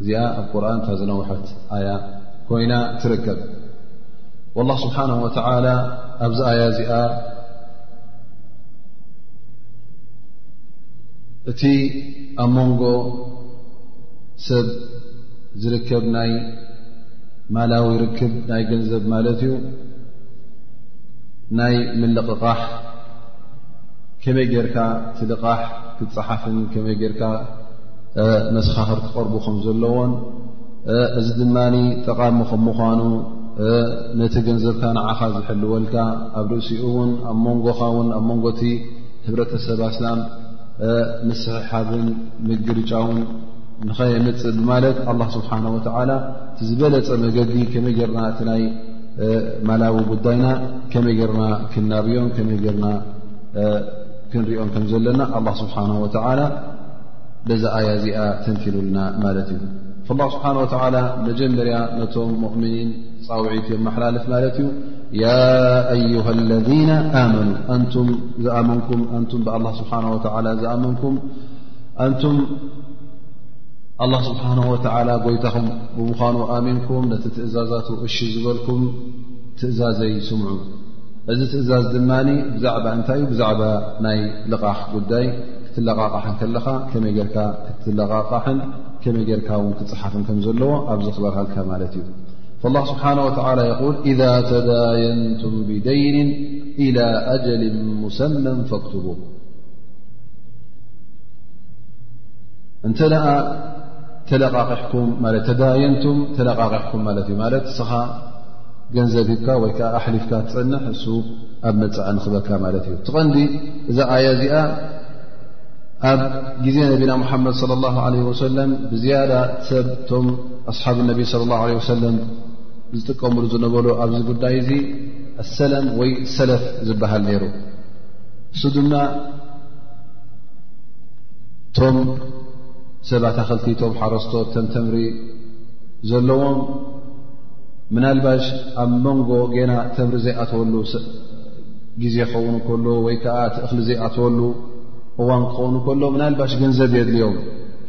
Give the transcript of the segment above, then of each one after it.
እዚኣ ኣብ ቁርን እታ ዝነውሐት ኣያ ኮይና ትርከብ ላ ስብሓን ወተላ ኣብዚ ኣያ እዚኣ እቲ ኣብ መንጎ ሰብ ዝርከብ ናይ ማላዊ ርክብ ናይ ገንዘብ ማለት እዩ ናይ ምልቕቓሕ ከመይ ጌርካ ትልቓሕ ክትፅሓፍን ከመይ ጌርካ መሰኻኽር ክቐርቡ ከም ዘለዎን እዚ ድማ ጠቓሚ ከም ምዃኑ ነቲ ገንዘብካ ንዓኻ ዝሕልወልካ ኣብ ርእሲኡ እውን ኣብ መንጎኻ ውን ኣብ መንጎቲ ህብረተሰብ ኣስላም ምስሕሓብን ምግርጫውን ንኸየምፅእ ብማለት ኣላ ስብሓን ወተዓላ እቲ ዝበለፀ መገዲ ከመይ ጌርና እቲ ናይ ማላዊ ጉዳይና ከመይ ጌርና ክናብዮን ከመይ ጌርና ክንሪኦን ከም ዘለና ኣላ ስብሓን ወተዓላ በዛ ኣያ እዚኣ ተንቲኑልና ማለት እዩ ላ ስብሓን ወተላ መጀመርያ ነቶም ሙእምኒን ፃውዒት የመሓላልፍ ማለት እዩ ያ ኣዩሃ ለذነ ኣመኑ ኣንቱም ዝኣመንኩም ኣንቱም ብኣላ ስብሓን ወተላ ዝኣመንኩም ኣንቱም ኣላ ስብሓን ወተላ ጎይታኹም ብምዃኑ ኣሚንኩም ነቲ ትእዛዛቱ እሺ ዝበልኩም ትእዛዘይ ስምዑ እዚ ትእዛዝ ድማ ብዛዕባ እንታይ እዩ ብዛዕባ ናይ ልቓሕ ጉዳይ ክትለቓቓሕ ከለኻ ከመይ ጌርካ ክትለቓቓሕን ከመይ ጌርካ እውን ክፅሓፍን ከም ዘለዎ ኣብዚ ክበርሃልካ ማለት እዩ ላ ስብሓን ወላ የል ኢዛ ተዳየንቱም ብደይንን ኢላ ኣጀል ሙሰመን ፈክትቡ እንተ ደኣ ተለቓቂሕኩም ማለት ተዳየንቱም ተለቓቂሕኩም ማለት እዩ ማለት እስኻ ገንዘብ ሂብካ ወይ ከዓ ኣሕሊፍካ ትፀንሕ እሱ ኣብ መፃኢ ንኽበካ ማለት እዩ ትቐንዲ እዛ ኣያ እዚኣ ኣብ ግዜ ነቢና ሙሓመድ ለ ላ ለ ወሰለም ብዝያዳ ሰብ እቶም ኣስሓብ ነቢ ለ ላ ለ ወሰለም ዝጥቀምሉ ዝነበሩ ኣብዚ ጉዳይ እዚ ኣሰለም ወይ ሰለፍ ዝበሃል ነይሩ እሱ ድማ እቶም ሰባታክልቲ እቶም ሓረስቶት ተምተምሪ ዘለዎም ምናልባሽ ኣብ መንጎ ጌና ተምሪ ዘይኣተወሉ ግዜ ክኸውን ከሎ ወይ ከዓ እቲ እኽሊ ዘይኣተወሉ እዋን ክኸውን ከሎ ምናልባሽ ገንዘብ የድልዮም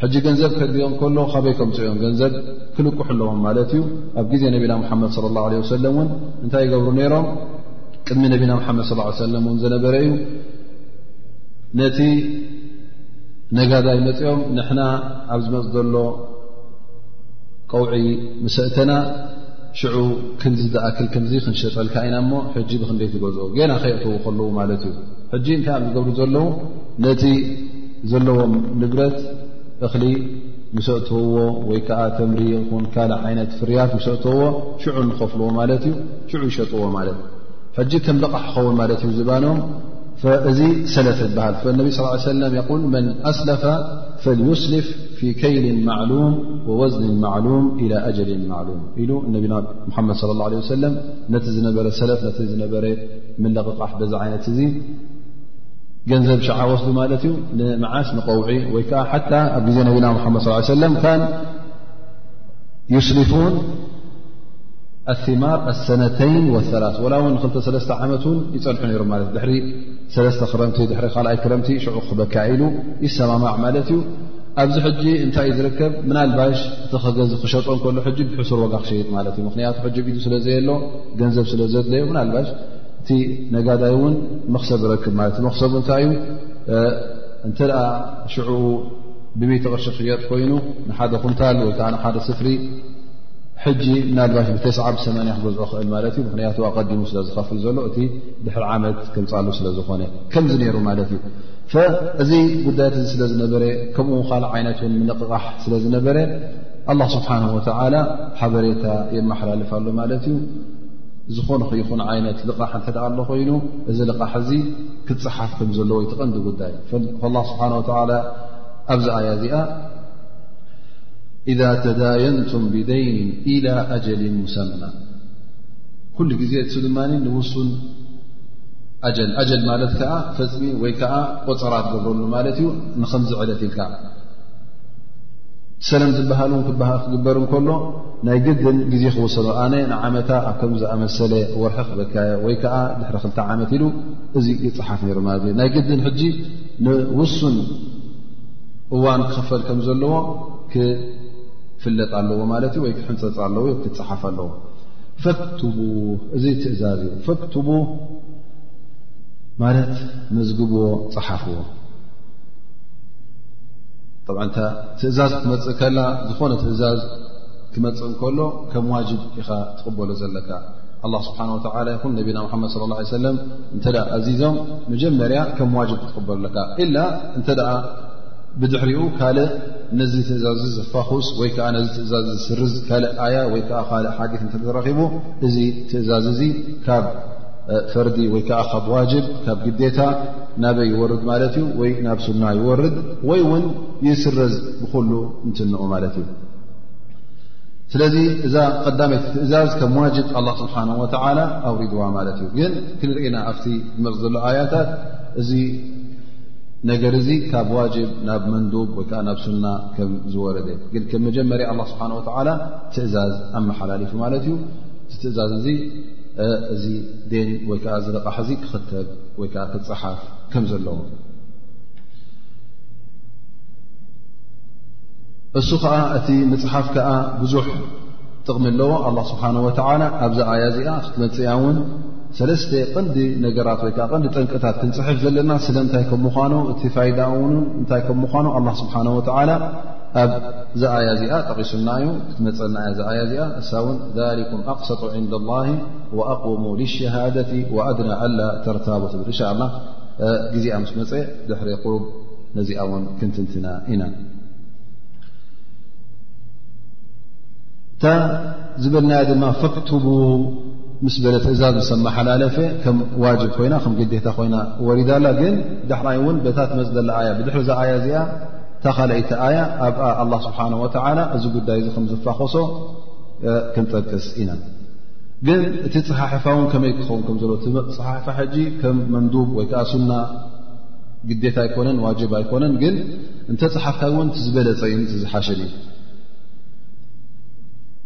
ሕጂ ገንዘብ ከድልዮም ከሎ ካበይ ከምፅኦም ገንዘብ ክልቁሑ ኣለዎም ማለት እዩ ኣብ ግዜ ነቢና ሓመድ ለ ላ ለ ሰለም እውን እንታይ ይገብሩ ነይሮም ቅድሚ ነቢና ሓመድ ስ ሰለም እውን ዝነበረ እዩ ነቲ ነጋዳይ መፅኦም ንሕና ኣብ ዝመፅ ዘሎ ቀውዒ ምስ ኣእተና ሽዑ ክንዚ ዝኣክል ክምዚ ክንሸጠልካ ኢና እሞ ሕጂ ብክንደይ ትገዝኦ ገና ከየእተዉ ከለዉ ማለት እዩ ሕጂ እንታይ ብ ዝገብሩ ዘለዉ ነቲ ዘለዎም ንብረት እኽሊ ምስ ኣእተውዎ ወይ ከዓ ተምሪ ኹን ካልእ ዓይነት ፍርያት ምስ ኣእተውዎ ሽዑ ንኸፍልዎ ማለት እዩ ሽዑ ይሸጥዎ ማለት እዩ ሕጂ ከም ልቓሕ ክኸውን ማለት እዩ ዝባኖም እዚ ሰለፍ ይበሃል ነቢ ስ ሰለም ል መን ኣስለፈ ፈልዩስልፍ ፊ ከይሊን ማዕሉም ወወዝኒን ማዕሉም ኢላ ኣጀሊን ማዕሉም ኢሉ ነቢና ሙሓመድ ለ ላ ወሰለም ነቲ ዝነበረ ሰለፍ ነቲ ዝነበረ ምለቕቓሕ በዚ ዓይነት እዙ ገንዘብ ሸዓ ወስዱ ማለት እዩ ንመዓስ ንቀውዒ ወይ ከዓ ሓታ ኣብ ግዜ ነቢና ሙሓመድ ስ ሰለም ካን ዩስሊፉን ኣማር ኣሰነተይን ወላ ወላ እውን ንክልተ ሰለስተ ዓመት እውን ይፀንሑ ነይሮም ማለት ድሕሪ ሰለስተ ክረምቲ ድሕሪ ካልኣይ ክረምቲ ሽዑ ክበካ ኢሉ ይሰማማዕ ማለት እዩ ኣብዚ ሕጂ እንታይ እዩ ዝርከብ ምናልባሽ እቲ ከገዝ ክሸጦ ከሎ ሕጂ ብሕሱር ዋጋ ክሸይጥ ማለት እዩ ምክንያቱ ሕጂ ብ ኢዱ ስለ ዘየሎ ገንዘብ ስለ ዘድለዮ ምናልባሽ እቲ ነጋዳይ እውን መክሰብ ይረክብ ማለት እዩ መክሰቡ እንታይ እዩ እንተ ሽዑኡ ብመይቲ ቅርሺ ክየጥ ኮይኑ ንሓደ ኩንታል ወይ ከዓ ንሓደ ስፍሪ ሕጂ ምናልባሽ ብተስዓ ብሰማንያ ክገዝኦ ክእል ማለት እዩ ምክንያቱ ኣቀዲሙ ስለ ዝከፍል ዘሎ እቲ ድሕሪ ዓመት ክምፃሉ ስለ ዝኮነ ከምዚ ነይሩ ማለት እዩ እዚ ጉዳያት እዚ ስለ ዝነበረ ከምኡ ውን ካልእ ዓይነት ን ምንቕቓሕ ስለ ዝነበረ ኣላ ስብሓን ወተዓላ ሓበሬታ የመሓላልፍ ኣሎ ማለት እዩ ዝኾነ ይኹን ዓይነት ልቓሕ እንተ ኣሎ ኮይኑ እዚ ልቓሕ እዚ ክፀሓፍ ከም ዘለዎ ይትቐንዲ ጉዳይ ላ ስብሓን ወተላ ኣብዚ ኣያ እዚኣ ኢዛ ተዳየንቱም ብደይን ኢላ ኣጀል ሙሰና ኩሉ ግዜ እሱ ድማ ንውሱን ኣጀል ኣጀል ማለት ከዓ ፈፅሚ ወይ ከዓ ቆፀራ ትገብረሉ ማለት እዩ ንከምዚ ዕለት ኢልካ ሰለም ዝበሃል ውን ክግበር እንከሎ ናይ ግድን ግዜ ክወሰዶ ኣነ ንዓመታ ኣብ ከም ዝኣመሰለ ወርሒ ክበካዮ ወይ ከዓ ድሕሪ ክልተ ዓመት ኢሉ እዚ ይፅሓፍ ነይሩ ማለት እዩ ናይ ግድን ሕጂ ንውሱን እዋን ክኽፈል ከም ዘለዎ ክፍለጥ ኣለዎ ማለት እዩ ወይ ክሕንፀፅ ኣለዎ ክፅሓፍ ኣለዎ ፈክትቡ እዚ ትእዛዝ እዩ ፈክትቡ ማለት መዝግብዎ ፀሓፍዎ ብ እታ ትእዛዝ ክትመፅእ ከላ ዝኾነ ትእዛዝ ክመፅእ እንከሎ ከም ዋጅብ ኢኻ ትቕበሎ ዘለካ ኣላ ስብሓን ወተላ ይኹን ነቢና ሓመድ ስለ ላ ሰለም እንተ ኣዚዞም መጀመርያ ከም ዋጅብ ክትቕበሉ ኣለካ ኢላ እንተ ብድሕሪኡ ካልእ ነዚ ትእዛዝ ዘፋኹስ ወይ ከዓ ነዚ ትእዛዝ ዝስርዝ ካልእ ኣያ ወይ ከዓ ካልእ ሓዲት እንተተረኪቡ እዚ ትእዛዝ እዚ ካብ ፈርዲ ወይ ከዓ ካብ ዋጅብ ካብ ግዴታ ናበይ ይወርድ ማለት እዩ ወይ ናብ ሱና ይወርድ ወይ እውን ይስረዝ ብኩሉ እንትንዑ ማለት እዩ ስለዚ እዛ ቀዳመይቲ ትእዛዝ ከም ዋጅብ ኣላ ስብሓን ወተዓላ ኣውሪድዋ ማለት እዩ ግን ክንርኢና ኣብቲ ዝመፅ ዘሎ ኣያታት እዚ ነገር እዚ ካብ ዋጅብ ናብ መንዱብ ወይ ከዓ ናብ ሱና ከም ዝወረደ ግን ከም መጀመርያ ኣላ ስብሓን ወተዓላ ትእዛዝ ኣመሓላሊፉ ማለት እዩ እዚ ትእዛዝ እዚ እዚ ዴን ወይ ከዓ ዝረቓሕ እዚ ክኽተብ ወይ ከዓ ክፀሓፍ ከም ዘለዎ እሱ ከዓ እቲ ምፅሓፍ ከዓ ብዙሕ ጥቕሚ ኣለዎ ኣላ ስብሓን ወተዓላ ኣብዚ ኣያ እዚኣ ክትመፅእያ እውን ሰለስተ ቀንዲ ነገራት ወይ ከዓ ቀንዲ ጠንቅታት ክንፅሕፍ ዘለና ስለምንታይ ከም ምኳኑ እቲ ፋይዳ ውን እንታይ ከም ምኳኑ ኣላ ስብሓን ወተዓላ ኣብ ዛኣያ እዚኣ ጠቂሱና እዩ ክትመፀና እያ ዛኣያ እዚኣ እሳ እውን ሊኩም ኣቅሰጡ ዕንዳ ላ ወኣቅሙ ልሸሃደቲ ወኣድና ኣላ ተርታቡ ትብል እንሻ ላ ግዜኣ ምስ መፀ ድሕሪ ቁሩብ ነዚኣ ውን ክንትንትና ኢና እታ ዝበልናያ ድማ ፈክትቡ ምስ በለ ትእዛዝ ምስ ኣመሓላለፈ ከም ዋጅብ ኮይና ከም ግዴታ ኮይና ወሪዳ ኣላ ግን ዳሕራይ እውን በታ ትመፅ ዘላ ኣያ ብድሕሪ እዛ ኣያ እዚኣ እታ ካልኣይቲ ኣያ ኣብኣ ኣላ ስብሓን ወተዓላ እዚ ጉዳይ እዚ ከም ዝፋኾሶ ክንጠቅስ ኢና ግን እቲ ፀሓሕፋ እውን ከመይ ክኸውን ከም ዘለዎ ፀሓሕፋ ሕጂ ከም መንዱብ ወይ ከዓ ሱና ግዴታ ኣይኮነን ዋጅብ ኣይኮነን ግን እንተፀሓፍካ እውን ትዝበለፀ እዩ ትዝሓሸን እዩ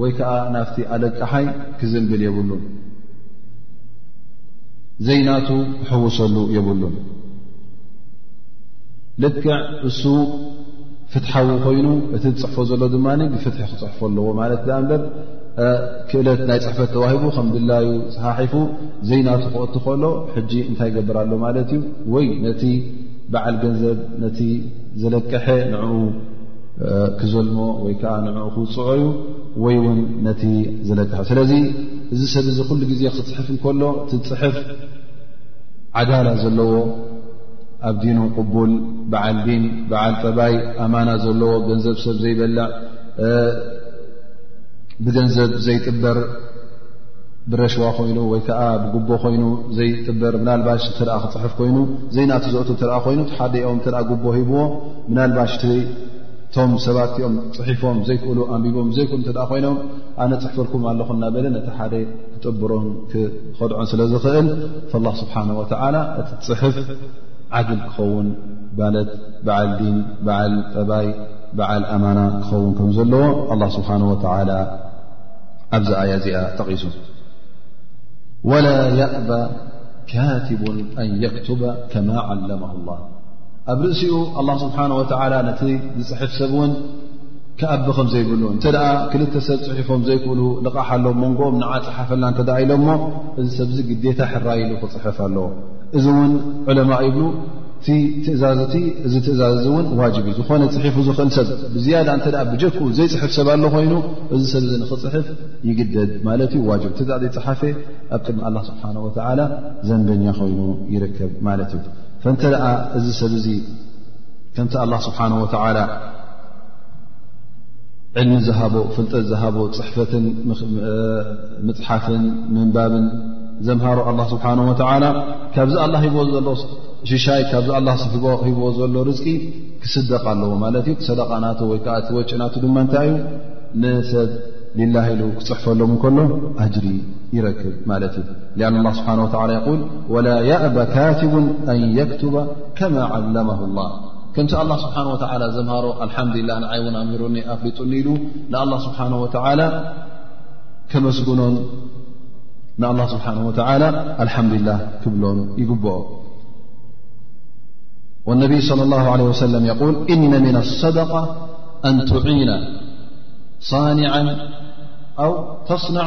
ወይ ከዓ ናብቲ ኣለቃሓይ ክዝንብል የብሉን ዘይናቱ ክሕውሰሉ የብሉን ልክዕ እሱ ፍትሓዊ ኮይኑ እቲ ዝፅሕፎ ዘሎ ድማ ብፍትሒ ክፅሕፎ ኣለዎ ማለት ኣ እምበር ክእለት ናይ ፅሕፈት ተዋሂቡ ከም ድላዩ ፀሓሒፉ ዘይናቱ ክኦት ከሎ ሕጂ እንታይ ይገብር ኣሎ ማለት እዩ ወይ ነቲ በዓል ገንዘብ ነቲ ዘለቀሐ ንዕኡ ክዘልሞ ወይ ከዓ ንዕኡ ክውፅዖ እዩ ወይ እውን ነቲ ዝለቀሐ ስለዚ እዚ ሰብ እዚ ኩሉ ግዜ ክፅሕፍ እንከሎ እቲ ፅሕፍ ዓዳላ ዘለዎ ኣብ ዲኑ ቅቡል በዓል ዲን በዓል ጠባይ ኣማና ዘለዎ ገንዘብ ሰብ ዘይበላዕ ብገንዘብ ዘይጥበር ብረሽዋ ኮይኑ ወይ ከዓ ብጉቦ ኮይኑ ዘይጥበር ምናልባሽ እተ ክፅሕፍ ኮይኑ ዘይናቲ ዘእቱ እተኣ ኮይኑ ተሓደኦም እተ ጉቦ ሂብዎ ምናልባሽ እቲ እቶም ሰባት እኦም ፅሒፎም ዘይክእሉ ኣንቢቦም ዘይክእሉ እንተ ኮይኖም ኣነ ፅሕፈልኩም ኣለኹ እናበለ ነቲ ሓደ ክጥብሮን ክኸድዖን ስለ ዝኽእል ላ ስብሓን ወተዓላ እቲ ፅሕፍ ዓድል ክኸውን ማለት በዓል ዲን በዓል ጠባይ በዓል ኣማና ክኸውን ከም ዘለዎ ኣላ ስብሓን ወተዓላ ኣብዚ ኣያ እዚኣ ጠቒሱ ወላ የእባ ካቲቡን ኣን የክቱባ ከማ ዓለማሁ ላ ኣብ ርእሲኡ ኣላ ስብሓን ወተዓላ ነቲ ዝፅሕፍ ሰብ እውን ክኣቢ ከም ዘይብሉ እንተ ደኣ ክልተ ሰብ ፅሒፎም ዘይክእሉ ልቓሕ ኣሎም መንጎኦም ንዓ ፅሓፈልና እንተ ኢሎ እሞ እዚ ሰብዚ ግዴታ ሕራይ ኢሉ ክፅሕፍ ኣለዎ እዚ እውን ዕለማ ይብሉ እቲ ትእዛዝ እቲ እዚ ትእዛዝ እዚ እውን ዋጅብ እዩ ዝኾነ ፅሒፉ ዝኽእል ሰብ ብዝያዳ እንተ ብጀክኡ ዘይፅሕፍ ሰብ ኣሎ ኮይኑ እዚ ሰብ እዚ ንኽፅሕፍ ይግደድ ማለት እዩ ዋጅብ ትእዛዝ ይፅሓፈ ኣብ ቅድሚ ኣላ ስብሓን ወተዓላ ዘንበኛ ኮይኑ ይርከብ ማለት እዩ ፈእንተ ደኣ እዚ ሰብ እዚ ከምቲ ኣላ ስብሓን ወተዓላ ዕልሚ ዝሃቦ ፍልጠት ዝሃቦ ፅሕፈትን ምፅሓፍን ምንባብን ዘምሃሮ ኣላ ስብሓን ወተዓላ ካብዚ ኣላ ሂቦ ዘሎ ሽሻይ ካብዚ ኣላ ሂቦ ዘሎ ርዝቂ ክስደቃ ኣለዎ ማለት እዩ ሰደቃ ናቱ ወይ ከዓ እቲ ወጪ ናቱ ድማ እንታይ እዩ ንሰብ ሊላ ኢሉ ክፅሕፈሎም እንከሎ ኣጅሪ ይረክብ ማለት እዩ الله بانه ولى يول ولا يأب كاتب أن يكتب كما علمه الله كم الله سبحانه وتعالى مهر الحمدلله يون مرن ألن ل الله سبحانه وعلى كمسن الله سبحانه وعلى الحمد له كبل ي والنبي صلى الله عليه وسلم يول إن من الصدقة أن تعين صانعا أو تصنع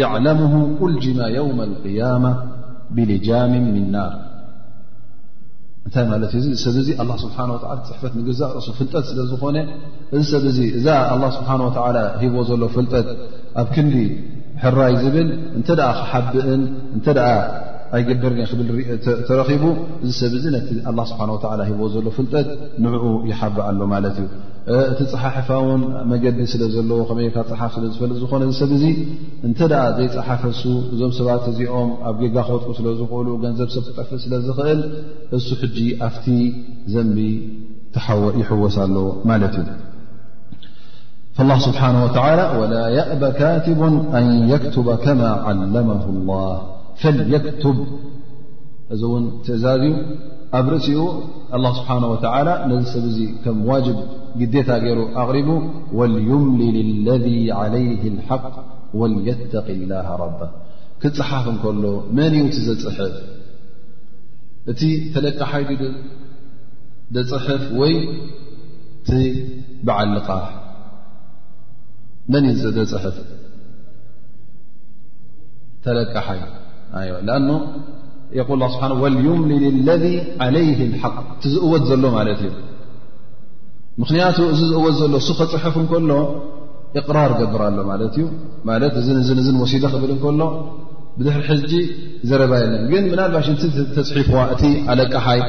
የዕለሙሁ ኡልጅመ የውመ ልቅያማ ብልጃም ምን ናር እንታይ ማለት እዩ እዚ ሰብ እዚ ኣላ ስብሓን ወላ ፅሕፈት ንገዛእ ርእሱ ፍልጠት ስለ ዝኾነ እዚ ሰብ እዚ እዛ ኣላ ስብሓን ወላ ሂቦ ዘሎ ፍልጠት ኣብ ክንዲ ሕራይ ዝብል እንተ ደኣ ክሓብእን እንተ ደኣ ኣይግብርን እየ ክብል ተረኺቡ እዚ ሰብ እዚ ነቲ ኣላ ስብሓን ወላ ሂቦ ዘሎ ፍልጠት ንዕኡ ይሓብእ ኣሎ ማለት እዩ እቲ ፀሓሕፋ ውን መገዲ ስለ ዘለዎ ከመይ ካ ፀሓፍ ስለ ዝፈልጥ ዝኾነ እዚ ሰብ እዚ እንተ ዘይፀሓፈሱ እዞም ሰባት እዚኦም ኣብ ጌጋ ክወጥቁ ስለ ዝኽእሉ ገንዘብ ሰብ ክጠፍእ ስለ ዝኽእል እሱ ሕጂ ኣብቲ ዘንቢ ይሕወስ ኣሎ ማለት እዩ ላ ስብሓን ወተላ ወላ የእበ ካትቡ ኣን የክቱበ ከማ ዓለመ ላ ፈልየክቱብ እዚ እውን ትእዛዝ እዩ ኣብ ርእሲኡ ኣላ ስብሓን ወተላ ነዚ ሰብ እዚ ከም ዋጅብ ግዴታ ገይሩ ኣቕሪቡ ወልዩምሊል ለذ ዓለይ ሓቅ ወልየተቂ ላ ረባ ክፅሓፍ እንከሎ መን እዩ እቲ ዘፅሕፍ እቲ ተለቃሓይ ዘፅሕፍ ወይ እቲ በዓል ልቓሕ መን እዩ ዘፅሕፍ ተለቃሓይ ኣ የል ላ ስብሓ ወልዩምልል ለذ ዓለይህ ሓቅ እቲ ዝእወት ዘሎ ማለት እዩ ምኽንያቱ እዚ ዝእወት ዘሎ እሱ ክፅሕፍ እንከሎ እቕራር ገብር ኣሎ ማለት እዩ ማለት እዝን እዝን እዝን ወሲደ ክብል እንከሎ ብድሕሪ ሕጂ ዘረባ የለን ግን ምናልባሽ ን ተፅሒፍዋ እቲ ኣለቅሓይ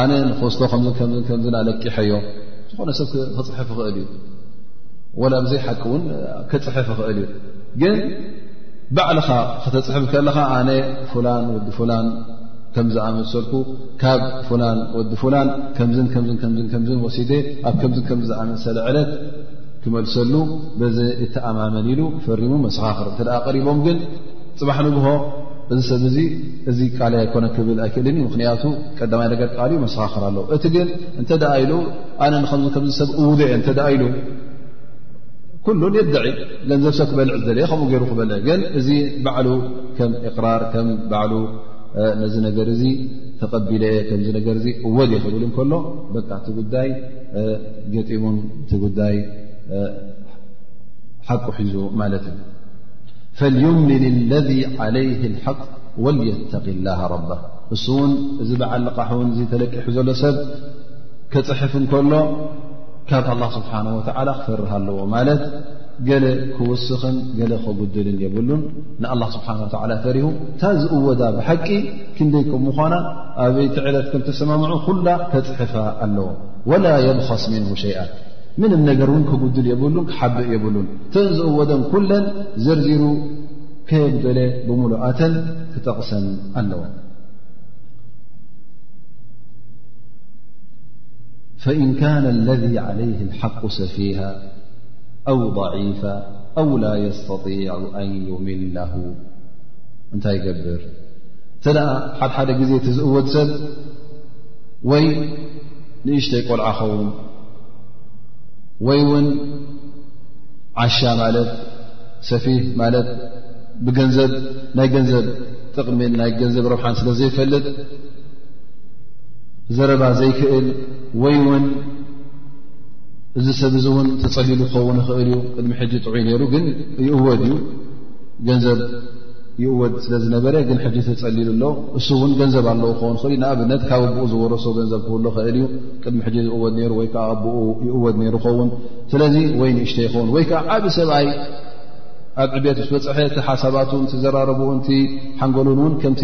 ኣነ ንክወስዶ ከምከምዝ ኣለቂሐዮ ዝኾነ ሰብ ክፅሕፍ ይኽእል እዩ ወላ ብዘይ ሓቂ እውን ክፅሕፍ ይኽእል እዩ ግን ባዕልኻ ከተፅሕፍ ከለኻ ኣነ ፍላን ወዲ ፍላን ከም ዝኣመሰልኩ ካብ ፍላን ወዲ ፍላን ከምዝን ከምዝን ከምዝን ከምዝን ወሲደ ኣብ ከምዝን ከም ዝኣመሰለ ዕለት ክመልሰሉ በዚ እተኣማመን ኢሉ ፈሪሙ መሰኻኽር እተ ቀሪቦም ግን ፅባሕ ንግሆ እዚ ሰብ እዚ እዚ ቃል ኣይኮነ ክብል ኣይክእልን እዩ ምክንያቱ ቀዳማይ ነገር ቃል ዩ መሰኻኽር ኣለ እቲ ግን እንተ ኢሉ ኣነ ንከም ከምዚ ሰብ እውደ እየ እተ ኢሉ ኩሉ የደዒ ገንዘብ ሰብ ክበልዕ ዝደለየ ከምኡ ገይሩ ክበለ ግን እዚ ባዕሉ ከም እቅራር ከም ባዕሉ ነዚ ነገር እዚ ተቐቢለ ከምዚ ነገር እዚ እወድ ክብል እንከሎ በቃ እቲ ጉዳይ ገጢሙን እቲ ጉዳይ ሓቁ ሒዙ ማለት እዩ ፈልዩምሊል ለذ ዓለይ ሓቅ ወልየተቂ ላሃ ረባ እሱ እውን እዚ በዓል ልቓሕ ውን እዚ ተለቂሑ ዘሎ ሰብ ክፅሕፍ እንከሎ ካብ ኣላ ስብሓን ወተዓላ ክፈርህ ኣለዎ ማለት ገለ ክውስኽን ገለ ከጉድልን የብሉን ንኣላ ስብሓን ወተዓላ ፈሪሁ እታ ዝእወዳ ብሓቂ ክንደይ ከም ምዃና ኣበይቲ ዕለት ከም ተሰማምዑ ኩላ ከፅሕፋ ኣለዎ ወላ የብኸስ ምንሁ ሸይኣ ምንም ነገር እውን ከጉድል የብሉን ክሓብእ የብሉን እተን ዝእወደን ኩለን ዘርዚሩ ከየጉደለ ብምሉኣተን ክጠቕሰን ኣለዎ ፈእን ካነ ለذ ዓለይህ ሓቁ ሰፊሃ ኣው ضዒፋ ኣው ላ የስተጢዕ ኣን ዩምላሁ እንታይ ይገብር እንተ ደኣ ሓድ ሓደ ግዜ እቲ ዝእወድ ሰብ ወይ ንእሽተይ ቆልዓ ኸውን ወይ ውን ዓሻ ማለት ሰፊህ ማለት ብገንዘብ ናይ ገንዘብ ጥቕሚን ናይ ገንዘብ ረብሓን ስለ ዘይፈልጥ ዘረባ ዘይክእል ወይ ውን እዚ ሰብ እዚ እውን ተፀሊሉ ክኸውን ይኽእል እዩ ቅድሚ ሕጂ ጥዑይ ነይሩ ግን ይእወድ እዩ ገንዘብ ይእወድ ስለ ዝነበረ ግን ሕጂ ተፀሊሉ ኣሎ እሱ እውን ገንዘብ ኣለዎ ክኸውን ይኽእል እዩ ንኣብነት ካብ ኣቦኡ ዝወረሶ ገንዘብ ክህሎ ክእል እዩ ቅድሚ ሕጂ ዝእወድ ነይሩ ወይ ከዓ ኣቦኡ ይእወድ ነይሩ ይኸውን ስለዚ ወይ ንእሽተ ይኸውን ወይ ከዓ ዓብ ሰብኣይ ኣብ ዕቤት ምስ በፅሐ እቲ ሓሳባቱን እቲ ዘራረቡኡን እቲ ሓንጎሉን እውን ከምቲ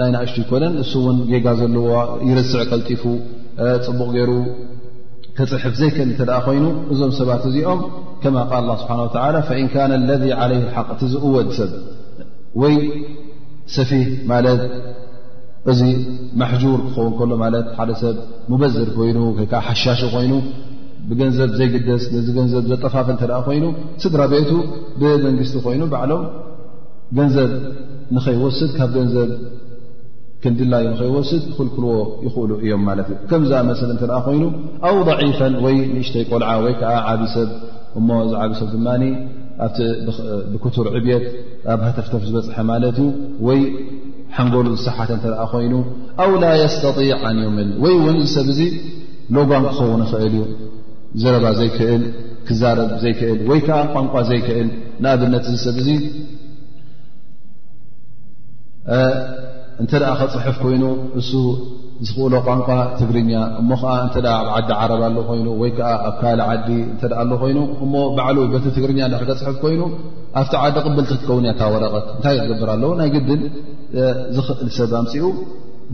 ናይ ናእሽቱ ኣይኮነን ንሱ እውን ጌጋ ዘለዎ ይርስዕ ቀልጢፉ ፅቡቕ ገይሩ ክፅሕፍ ዘይክእል እተ ኮይኑ እዞም ሰባት እዚኦም ከማ ቃል ላ ስብሓን ወተላ ፈእን ካነ ለذ ዓለይ ሓቅ እቲ ዝእወድ ሰብ ወይ ሰፊህ ማለት እዚ ማሕጁር ክኸውን ከሎ ማለት ሓደ ሰብ ሙበዝር ኮይኑ ከይከዓ ሓሻሽ ኮይኑ ብገንዘብ ዘይግደስ ነዚ ገንዘብ ዘጠፋፍ እተ ኮይኑ ስድራ ቤቱ ብመንግስቲ ኮይኑ ባዕሎም ገንዘብ ንኸይወስድ ካብ ገንዘብ ክንድላዩ ንኸይወስድ ክልክልዎ ይኽእሉ እዮም ማለት እዩ ከም ዝኣመስል እተ ኮይኑ ኣው ضዒፈ ወይ ንእሽተይ ቆልዓ ወይ ከዓ ዓብ ሰብ እሞ እዚ ዓብ ሰብ ድማ ኣብቲ ብክቱር ዕብት ኣብ ሃተፍተፍ ዝበፅሐ ማለት እዩ ወይ ሓንጎሉ ዝሰሓተ እተ ኮይኑ ኣው ላ የስተጢዕ ኣን ዩምል ወይ ውን እዚ ሰብ እዚ ሎጓም ክኸውን ይኽእል እዩ ዘረባ ዘይክእል ክዛረብ ዘይክእል ወይ ከዓ ቋንቋ ዘይክእል ንኣብነት እዚ ሰብ እዙ እንተ ከፅሕፍ ኮይኑ እሱ ዝኽእሎ ቋንቋ ትግርኛ እሞ ከዓ እተ ኣብ ዓዲ ዓረብ ኣሎ ኮይኑ ወይ ከዓ ኣብ ካልእ ዓዲ እተ ኣሎ ኮይኑ እሞ ባዕሉ በቲ ትግርኛ ክገፅሕፍ ኮይኑ ኣብቲ ዓዲ ቅብልቲ ክትከውን እያ እታ ወረቐት እንታይ ክገብር ኣለዎ ናይ ግድን ዝኽእል ሰብ ኣምፅኡ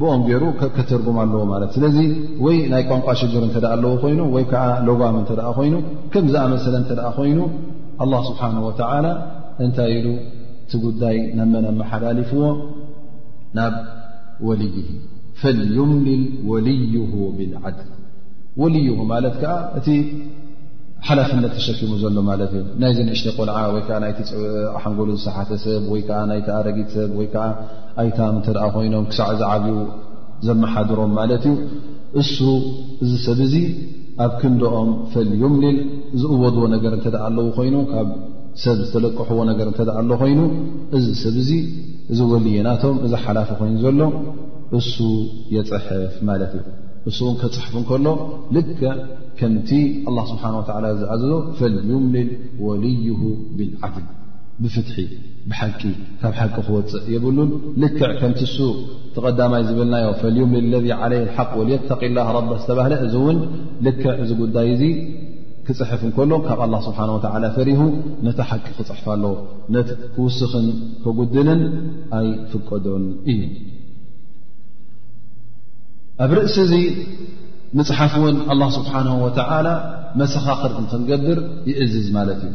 ብኦም ገይሩ ከተርጉም ኣለዎ ማለት ስለዚ ወይ ናይ ቋንቋ ሽግር እተ ኣለዎ ኮይኑ ወይ ከዓ ሎጓም እተ ኮይኑ ከም ዝኣመሰለ እተ ኮይኑ ኣላ ስብሓን ወተላ እንታይ ኢሉ እቲ ጉዳይ ናብ መን ኣመሓላሊፍዎ ናብ ወልይ ፈልዩምልል ወልይ ብልዓድል ወልይ ማለት ከዓ እቲ ሓላፍነት ተሸኪሙ ዘሎ ማለት እዩ ናይዚ ንእሽተ ቆልዓ ወይዓ ናይቲ ሓንጎሉ ዝሰሓተ ሰብ ወይዓ ናይቲ ኣረጊት ሰብ ወይዓ ኣይታም እንተ ኮይኖም ክሳዕ ዝዓብዩ ዘመሓድሮም ማለት እዩ እሱ እዚ ሰብ እዚ ኣብ ክንደኦም ፈልዩምሊል ዝእወድዎ ነገር እተ ኣለዉ ኮይኑ ካብ ሰብ ዝተለቅሕዎ ነገር እተ ኣሎ ኮይኑ እዚ ሰብ እዚ እዚ ወልየናቶም እዚ ሓላፊ ኮይኑ ዘሎ እሱ የፅሕፍ ማለት እዩ እሱ እውን ከፅሕፍ እንከሎ ልክዕ ከምቲ ኣላ ስብሓን ወላ ዝኣዘዞ ፈልዩምሊል ወልይሁ ብልዓድል ብፍትሒ ብሓቂ ካብ ሓቂ ክወፅእ የብሉን ልክዕ ከምቲ ሱ ተቐዳማይ ዝበልናዮ ፈልዩምሊ ለذ ዓለይ ሓቅ ወልየተቂ ላ ረባ ዝተባህለ እዚ እውን ልክዕ እዚ ጉዳይ እዙ ክፅሕፍ እንከሎ ካብ ኣላ ስብሓን ወተዓላ ፈሪሁ ነቲ ሓቂ ክፅሕፍ ኣሎ ነት ክውስኽን ከጉድልን ኣይፍቀዶን እዩ ኣብ ርእሲ እዚ ምፅሓፍ እውን ኣላ ስብሓን ወተዓላ መሰኻኽር እንክንገብር ይእዝዝ ማለት እዩ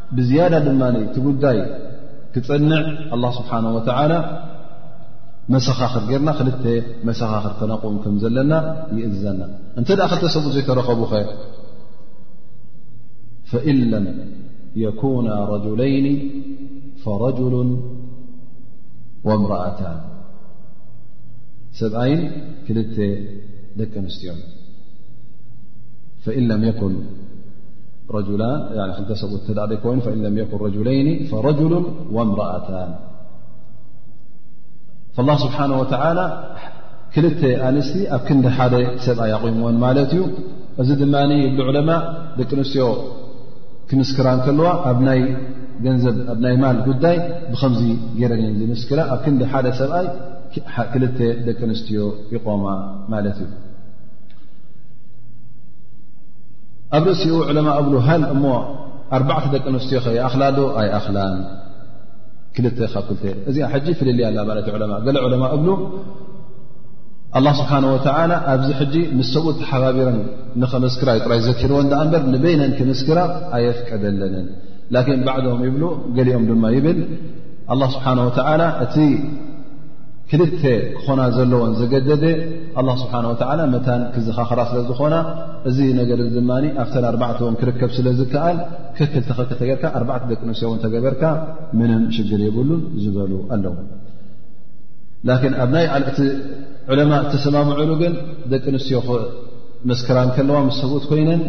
ብዝያዳ ድማ እቲ ጉዳይ ክፀንዕ ኣላ ስብሓን ወተዓላ መሰኻኽር ጌርና ክልተ መሰኻኽር ከነቕውም ከም ዘለና ይእዝዘና እንተ ደኣ ክልተ ሰብኡ ዘይተረኸቡኸ ፈእን ለም የኩና ረጁለይኒ ፈረጅሉ ወእምረኣታን ሰብኣይን ክልተ ደቂ ኣንስትዮ ፈእን ለም የኩን ረጁላን ክልተ ሰብኡት እተ ዘይኮይኑ ፈኢን ለም የኩን ረጁለይኒ ፈረጅሉ ወምረኣታን ላ ስብሓን ወተላ ክልተ ኣንስቲ ኣብ ክንዲ ሓደ ሰብኣይ ኣቑምዎን ማለት እዩ እዚ ድማ ይብሉ ዕለማ ደቂ ኣንስትዮ ክምስክራ ከለዋ ኣብ ናይ ገንዘብ ኣብ ናይ ማል ጉዳይ ብከምዚ ገረን እየን ዝምስክራ ኣብ ክንዲ ሓደ ሰብኣይ ክልተ ደቂ ኣንስትዮ ይቆማ ማለት እዩ ኣብ ርእሲኡ ዕለማ እብሉ ሃል እሞ ኣርባዕተ ደቂ ኣንስትዮ ከ ይኣኽላዶ ኣይኣኽላን ክልተ ካብ ክልተ እዚኣ ሕጂ ፍልልያ ኣላ ማለት ዩ ዕለማ ገለ ዕለማ እብሉ ኣላ ስብሓን ወተዓላ ኣብዚ ሕጂ ምስ ሰብኡ ተሓባቢረን ንኸመስክራ ዩ ጥራይ ዘኪርዎን ዳኣ እምበር ንበይነን ክምስክራ ኣየፍቀደለንን ላኪን ባዕዶም ይብሉ ገሊኦም ድማ ይብል ኣላ ስብሓን ወተዓላ እቲ ክልተ ክኾና ዘለዎን ዘገደደ ኣላ ስብሓን ወተዓላ መታን ክዘኻኽራ ስለ ዝኾና እዚ ነገር ድማ ኣብተን ኣርባዕተ ውን ክርከብ ስለ ዝከኣል ክክል ተኽክ ተገርካ ኣርባዕተ ደቂ ኣንስትዮ ውን ተገበርካ ምንም ሽግር የብሉን ዝበሉ ኣለዉ ላኪን ኣብ ናይ ዓለእቲ ዕለማ እተሰማምዑሉ ግን ደቂ ኣንስትዮ መስክራ ከለዋ ምስ ሰብኡት ኮይነን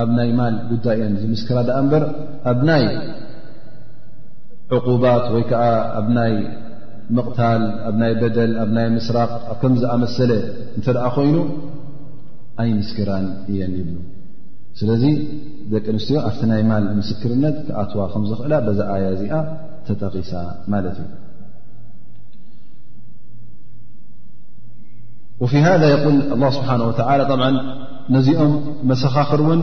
ኣብ ናይ ማል ጉዳይ እየን ዝምስክራ ድኣ እምበር ኣብ ናይ ዕቁባት ወይ ከዓ ኣብ ናይ ምቕታል ኣብ ናይ በደል ኣብ ናይ ምስራቅ ኣብ ከም ዝኣመሰለ እንተ ደኣ ኮይኑ ኣይምስክራን እየን ይብሉ ስለዚ ደቂ ኣንስትዮ ኣብቲ ናይ ማል ምስክርነት ክኣትዋ ከም ዝኽእላ በዛ ኣያ እዚኣ ተጠቒሳ ማለት እዩ ወፊ ሃذ የል ኣላ ስብሓን ወተላ ብ ነዚኦም መሰኻኽር እውን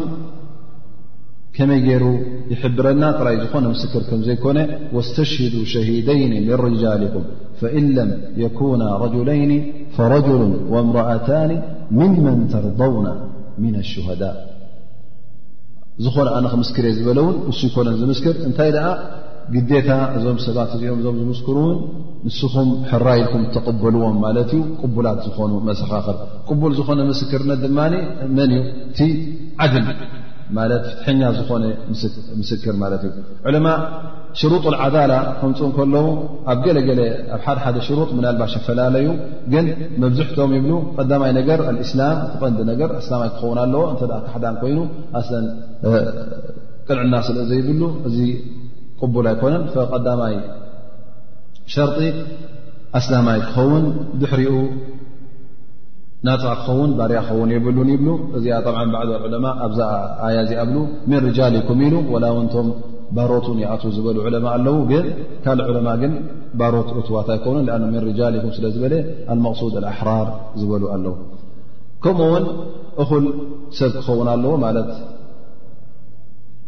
ከመይ ገይሩ ይሕብረና ጥራይ ዝኾነ ምስክር ከም ዘይኮነ ወስተሽሂዱ ሸሂደይን ምን ርጃሊኩም ፈእን ለም የኩና ረጁለይኒ ፈረጅሉ ወእምረኣታኒ ምመን ተርضውና ምና ሽሃዳ ዝኾነ ኣነ ክምስክር እየ ዝበለ እውን ንሱ ይኮነን ዝምስክር እንታይ ደኣ ግዴታ እዞም ሰባት እዚኦም እዞም ዝምስክሩ እውን ንስኹም ሕራይ ኢልኩም ተቕበልዎም ማለት እዩ ቅቡላት ዝኾኑ መሰኻኽር ቅቡል ዝኾነ ምስክርነት ድማ መን እዩ እቲ ዓድል ማለት ፍትሐኛ ዝኾነ ምስክር ማለት እዩ ዕለማ ሽሩጥ ዓዳላ ከምፁ ከለዉ ኣብ ገለገለ ኣብ ሓደ ሓደ ሽሩጥ ምናልባሽ ይፈላለዩ ግን መብዝሕቶም ይብሉ ቀዳማይ ነገር ኣልእስላም ትቐንዲ ነገር ኣስላማይ ክኸውን ኣለዎ እንተ ካሕዳን ኮይኑ ኣስለን ቅንዕና ስለ ዘይብሉ እዚ ቅቡል ኣይኮነን ቀዳማይ ሸርጢ ኣስላማይ ክኸውን ድሕሪኡ ናፃ ክኸውን ባርያ ክኸውን የብሉን ይብሉ እዚኣ ጠብዓ ባዕዶ ዕለማ ኣብዛ ኣያ እዚኣብሉ ምን ርጃሊኩም ኢሉ ወላ ውንቶም ባሮት ን ይኣት ዝበሉ ዕለማ ኣለዉ ግን ካል ዕለማ ግን ባሮት እትዋት ኣይኮኑ ኣ ን ርጃል ይኩም ስለ ዝበለ ኣልመቕሱድ ኣሕራር ዝበሉ ኣለዉ ከምኡ ውን እኹል ሰብ ክኸውን ኣለዎ ማለት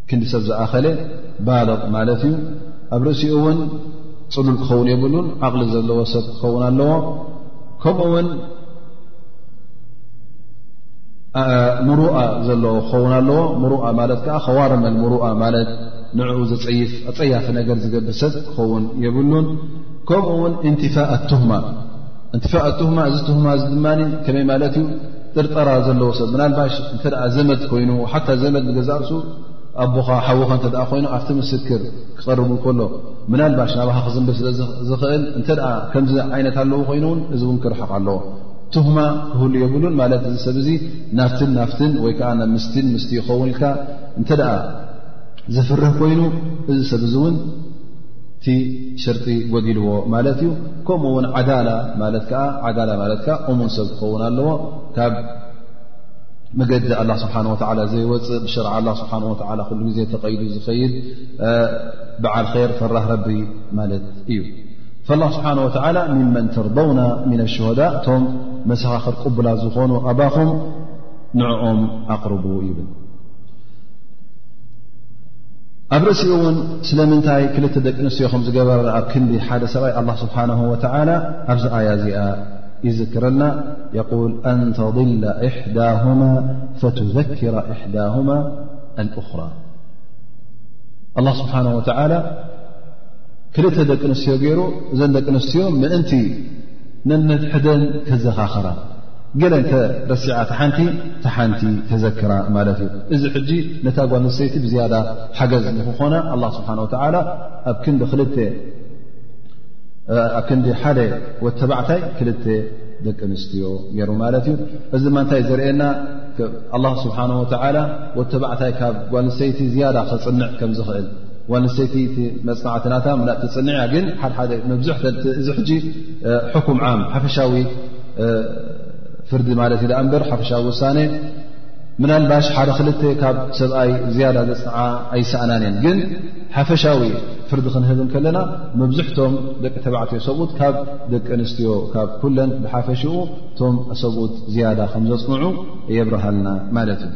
ክንዲ ሰብ ዝኣኸለ ባል ማለት እዩ ኣብ ርእሲኡ እውን ፅሉል ክኸውን የብሉን ዓቕሊ ዘለዎ ሰብ ክኸውን ኣለዎ ከምኡ ውን ምሩኣ ዘለዎ ክኸውን ኣለዎ ምሩኣ ማለት ከዓ ከዋርመል ምሩኣ ማለት ንዕኡ ዘፀይፍ ኣፀያፊ ነገር ዝገብር ሰብ ክኸውን የብሉን ከምኡ ውን እንትፋ ኣትሁማ እንትፋ ኣትሁማ እዚ ትሁማ እዚ ድማ ከመይ ማለት እዩ ጥርጠራ ዘለዎ ሰብ ምናልባሽ እንተ ዘመድ ኮይኑ ሓታ ዘመድ ንገዛእርሱ ኣቦኻ ሓዉኻ እተ ኮይኑ ኣብቲ ምስክር ክቐርቡ ከሎ ምናልባሽ ናባኻ ክዝንብል ስለዝኽእል እንተ ከምዚ ዓይነት ኣለዉ ኮይኑውን እዚ እውን ክርሕቕ ኣለዎ ትሁማ ክህሉ የብሉን ማለት እዚ ሰብ እዚ ናብትን ናፍትን ወይ ከዓ ናብ ምስትን ምስቲ ይኸውን ኢልካ እንተ ዘፍርህ ኮይኑ እዚ ሰብ እዚ እውን እቲ ሸርጢ ጎዲልዎ ማለት እዩ ከምኡ ውን ዓዳላ ማለት ከዓ ዓዳላ ማለት ከዓ እሙን ሰብ ክኸውን ኣለዎ ካብ መገዲ ኣላ ስብሓን ወተዓላ ዘይወፅእ ብሸርዓ ኣላ ስብሓን ወተዓላ ኩሉ ግዜ ተቐይዱ ዝኸይድ በዓል ኼር ፈራህ ረቢ ማለት እዩ ላህ ስብሓን ወተዓላ ምመን ተርደውና ምና ሽሃዳ እቶም መሰኻኽር ቅቡላት ዝኾኑ ኣባኹም ንዕኦም ኣቕርቡ ይብል ኣብ ርእሲኡ እውን ስለምንታይ ክልተ ደቂ ኣንስትዮ ከም ዝገበረ ኣብ ክንዲ ሓደ ሰብኣይ ኣላ ስብሓን ወተዓላ ኣብዚ ኣያ እዚኣ ይዝክረልና የል ኣንተضላ እሕዳሁማ ፈትዘክራ እሕዳሁማ ኣልእኽራ ኣላ ስብሓን ወተዓላ ክልተ ደቂ ኣንስትዮ ገይሩ እዘን ደቂ ኣንስትዮ ምእንቲ ነንሕደን ከዘኻኸራ ገለ እንተ ረሲዓ ተሓንቲ ተሓንቲ ተዘክራ ማለት እዩ እዚ ሕጂ ነታ ጓል ንሰይቲ ብዝያዳ ሓገዝ ንክኾና ኣላ ስብሓን ወተዓላ ኣብ ክንዲ ክልተ ኣብ ክንዲ ሓደ ወተባዕታይ ክልተ ደቂ ኣንስትዮ ገይሩ ማለት እዩ እዚ ድማ እንታይ ዘርእየና ኣላ ስብሓን ወተዓላ ወተባዕታይ ካብ ጓል ንሰይቲ ዝያዳ ከፅንዕ ከም ዝኽእል ዋንሰይቲ ቲ መፅናዕቲ ናታ ምላእ ትፅንዕ እያ ግን ሓደሓደ መብዝሕ እዚ ሕጂ ሕኩም ዓም ሓፈሻዊ ፍርዲ ማለት እዩ ኣ እምበር ሓፈሻዊ ውሳነ ምናልባሽ ሓደ ክልተ ካብ ሰብኣይ ዝያዳ ዘፅንዓ ኣይሰእናን እየን ግን ሓፈሻዊ ፍርዲ ክንህብ ከለና መብዝሕቶም ደቂ ተባዕትዮ ሰብኡት ካብ ደቂ ኣንስትዮ ካብ ኩለን ብሓፈሽኡ እቶም ሰብኡት ዝያዳ ከም ዘፅንዑ የብርሃልና ማለት እዩ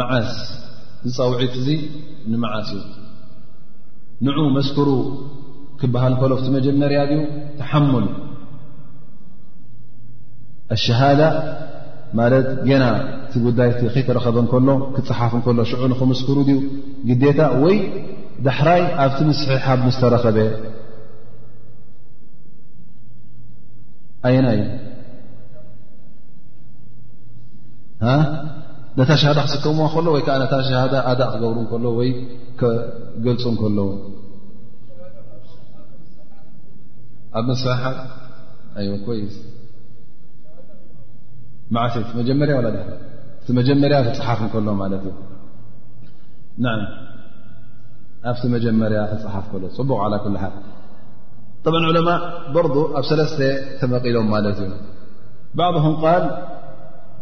መዓስ ዝፃውዒት እዚ ንመዓስ እዩ ንዑ መስክሩ ክበሃል ከሎ ቲ መጀመርያ ድዩ ተሓሙል ኣሸሃዳ ማለት ገና እቲ ጉዳይ ከይተረኸበ ከሎ ክፅሓፍ ከሎ ሽዑ ንክምስክሩ ድዩ ግዴታ ወይ ዳሕራይ ኣብቲ ምስሕሓብ ምስ ተረኸበ ኣየና እዩ ነታ ሸሃዳ ክስከምዋ ከሎ ወይ ከዓ ነታ ሸሃዳ ኣዳእ ክገብሩ ከሎ ወይ ክገልፁ ከለዉ ኣብ መሳሓ ኮይ ማዓት መጀመርያ ላ እቲ መጀመርያ ክፅሓፍ ከሎ ማለት እዩ ን ኣብቲ መጀመርያ ክፅሓፍ ከሎ ፅቡቕ ዓላ ኩል ሓል ጠብ ዑለማ በርዱ ኣብ ሰለስተ ተመቒሎም ማለት እዩ ባዕድም ቃል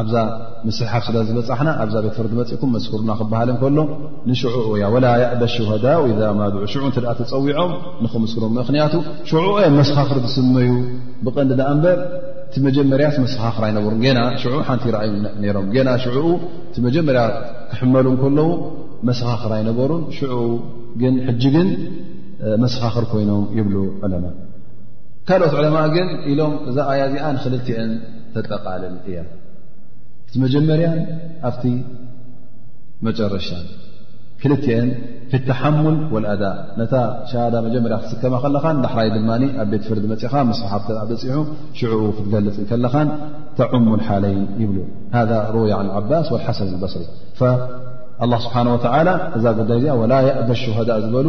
ኣብዛ ምስሕሓብ ስለ ዝበፃሕና ኣብዛ ቤት ፍርዲ መፅእኩም መስክሩና ክበሃል እንከሎ ንሽዑ እያ ወላ የእበ ሽሃዳ ኢዛ ማድዑ ሽዑ እንተ ተፀዊዖም ንክምስክሩ ምክንያቱ ሽዑ የ መሰኻኽር ዝስመዩ ብቐንዲ ዳኣ እምበር እቲ መጀመርያስ መሰኻኽር ኣይነበሩን ገና ሽዑ ሓንቲ ይረኣዩ ነይሮም ገና ሽዑኡ እቲ መጀመርያ ክሕመሉ እንከለዉ መሰኻኽር ኣይነበሩን ሽዑ ግን ሕጂ ግን መሰኻኽር ኮይኖም ይብሉ ዕለማ ካልኦት ዕለማ ግን ኢሎም እዛ ኣያ እዚኣ ንክልትአን ተጠቓልል እያ እቲ መጀመርያን ኣብቲ መጨረሻ ክልትኤን ፊተሓሙል ወልኣዳ ነታ ሸሃዳ መጀመርያ ክትስከማ ከለኻን ዳሕራይ ድማ ኣብ ቤት ፍርዲ መፅኻ ምስሓብ ተ በፂሑ ሽዑኡ ክትገልፅ ከለኻን ተዕሙ ሓለይን ይብሉ ሃ ሩያ ዓባስ ወሓሰን በስሪ ኣላ ስብሓን ወተላ እዛ ጉዳይ እዚኣ ወላ የእበ ሸሃዳ ዝበሉ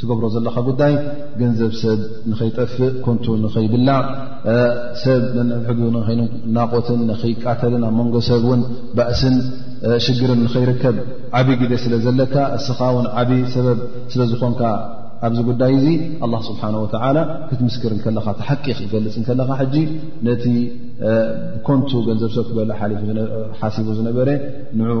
ትገብሮ ዘለካ ጉዳይ ገንዘብ ሰብ ንኸይጠፍእ ኮንቱ ንኸይብላዕ ሰብ ነንሕዱ ንኸይናቆትን ንኸይቃተልን ኣብ መንጎ ሰብ እውን ባእስን ሽግርን ንኸይርከብ ዓብዪ ግዜ ስለ ዘለካ እስኻ ውን ዓብ ሰበብ ስለ ዝኾንካ ኣብዚ ጉዳይ እዚ ኣላ ስብሓን ወተላ ክትምስክር ከለኻ ተሓቂ ክትገልፅ ከለኻ ሕጂ ነቲ ኮንቱ ገንዘብ ሰብ ክበላ ሓሓሲቡ ዝነበረ ንኡ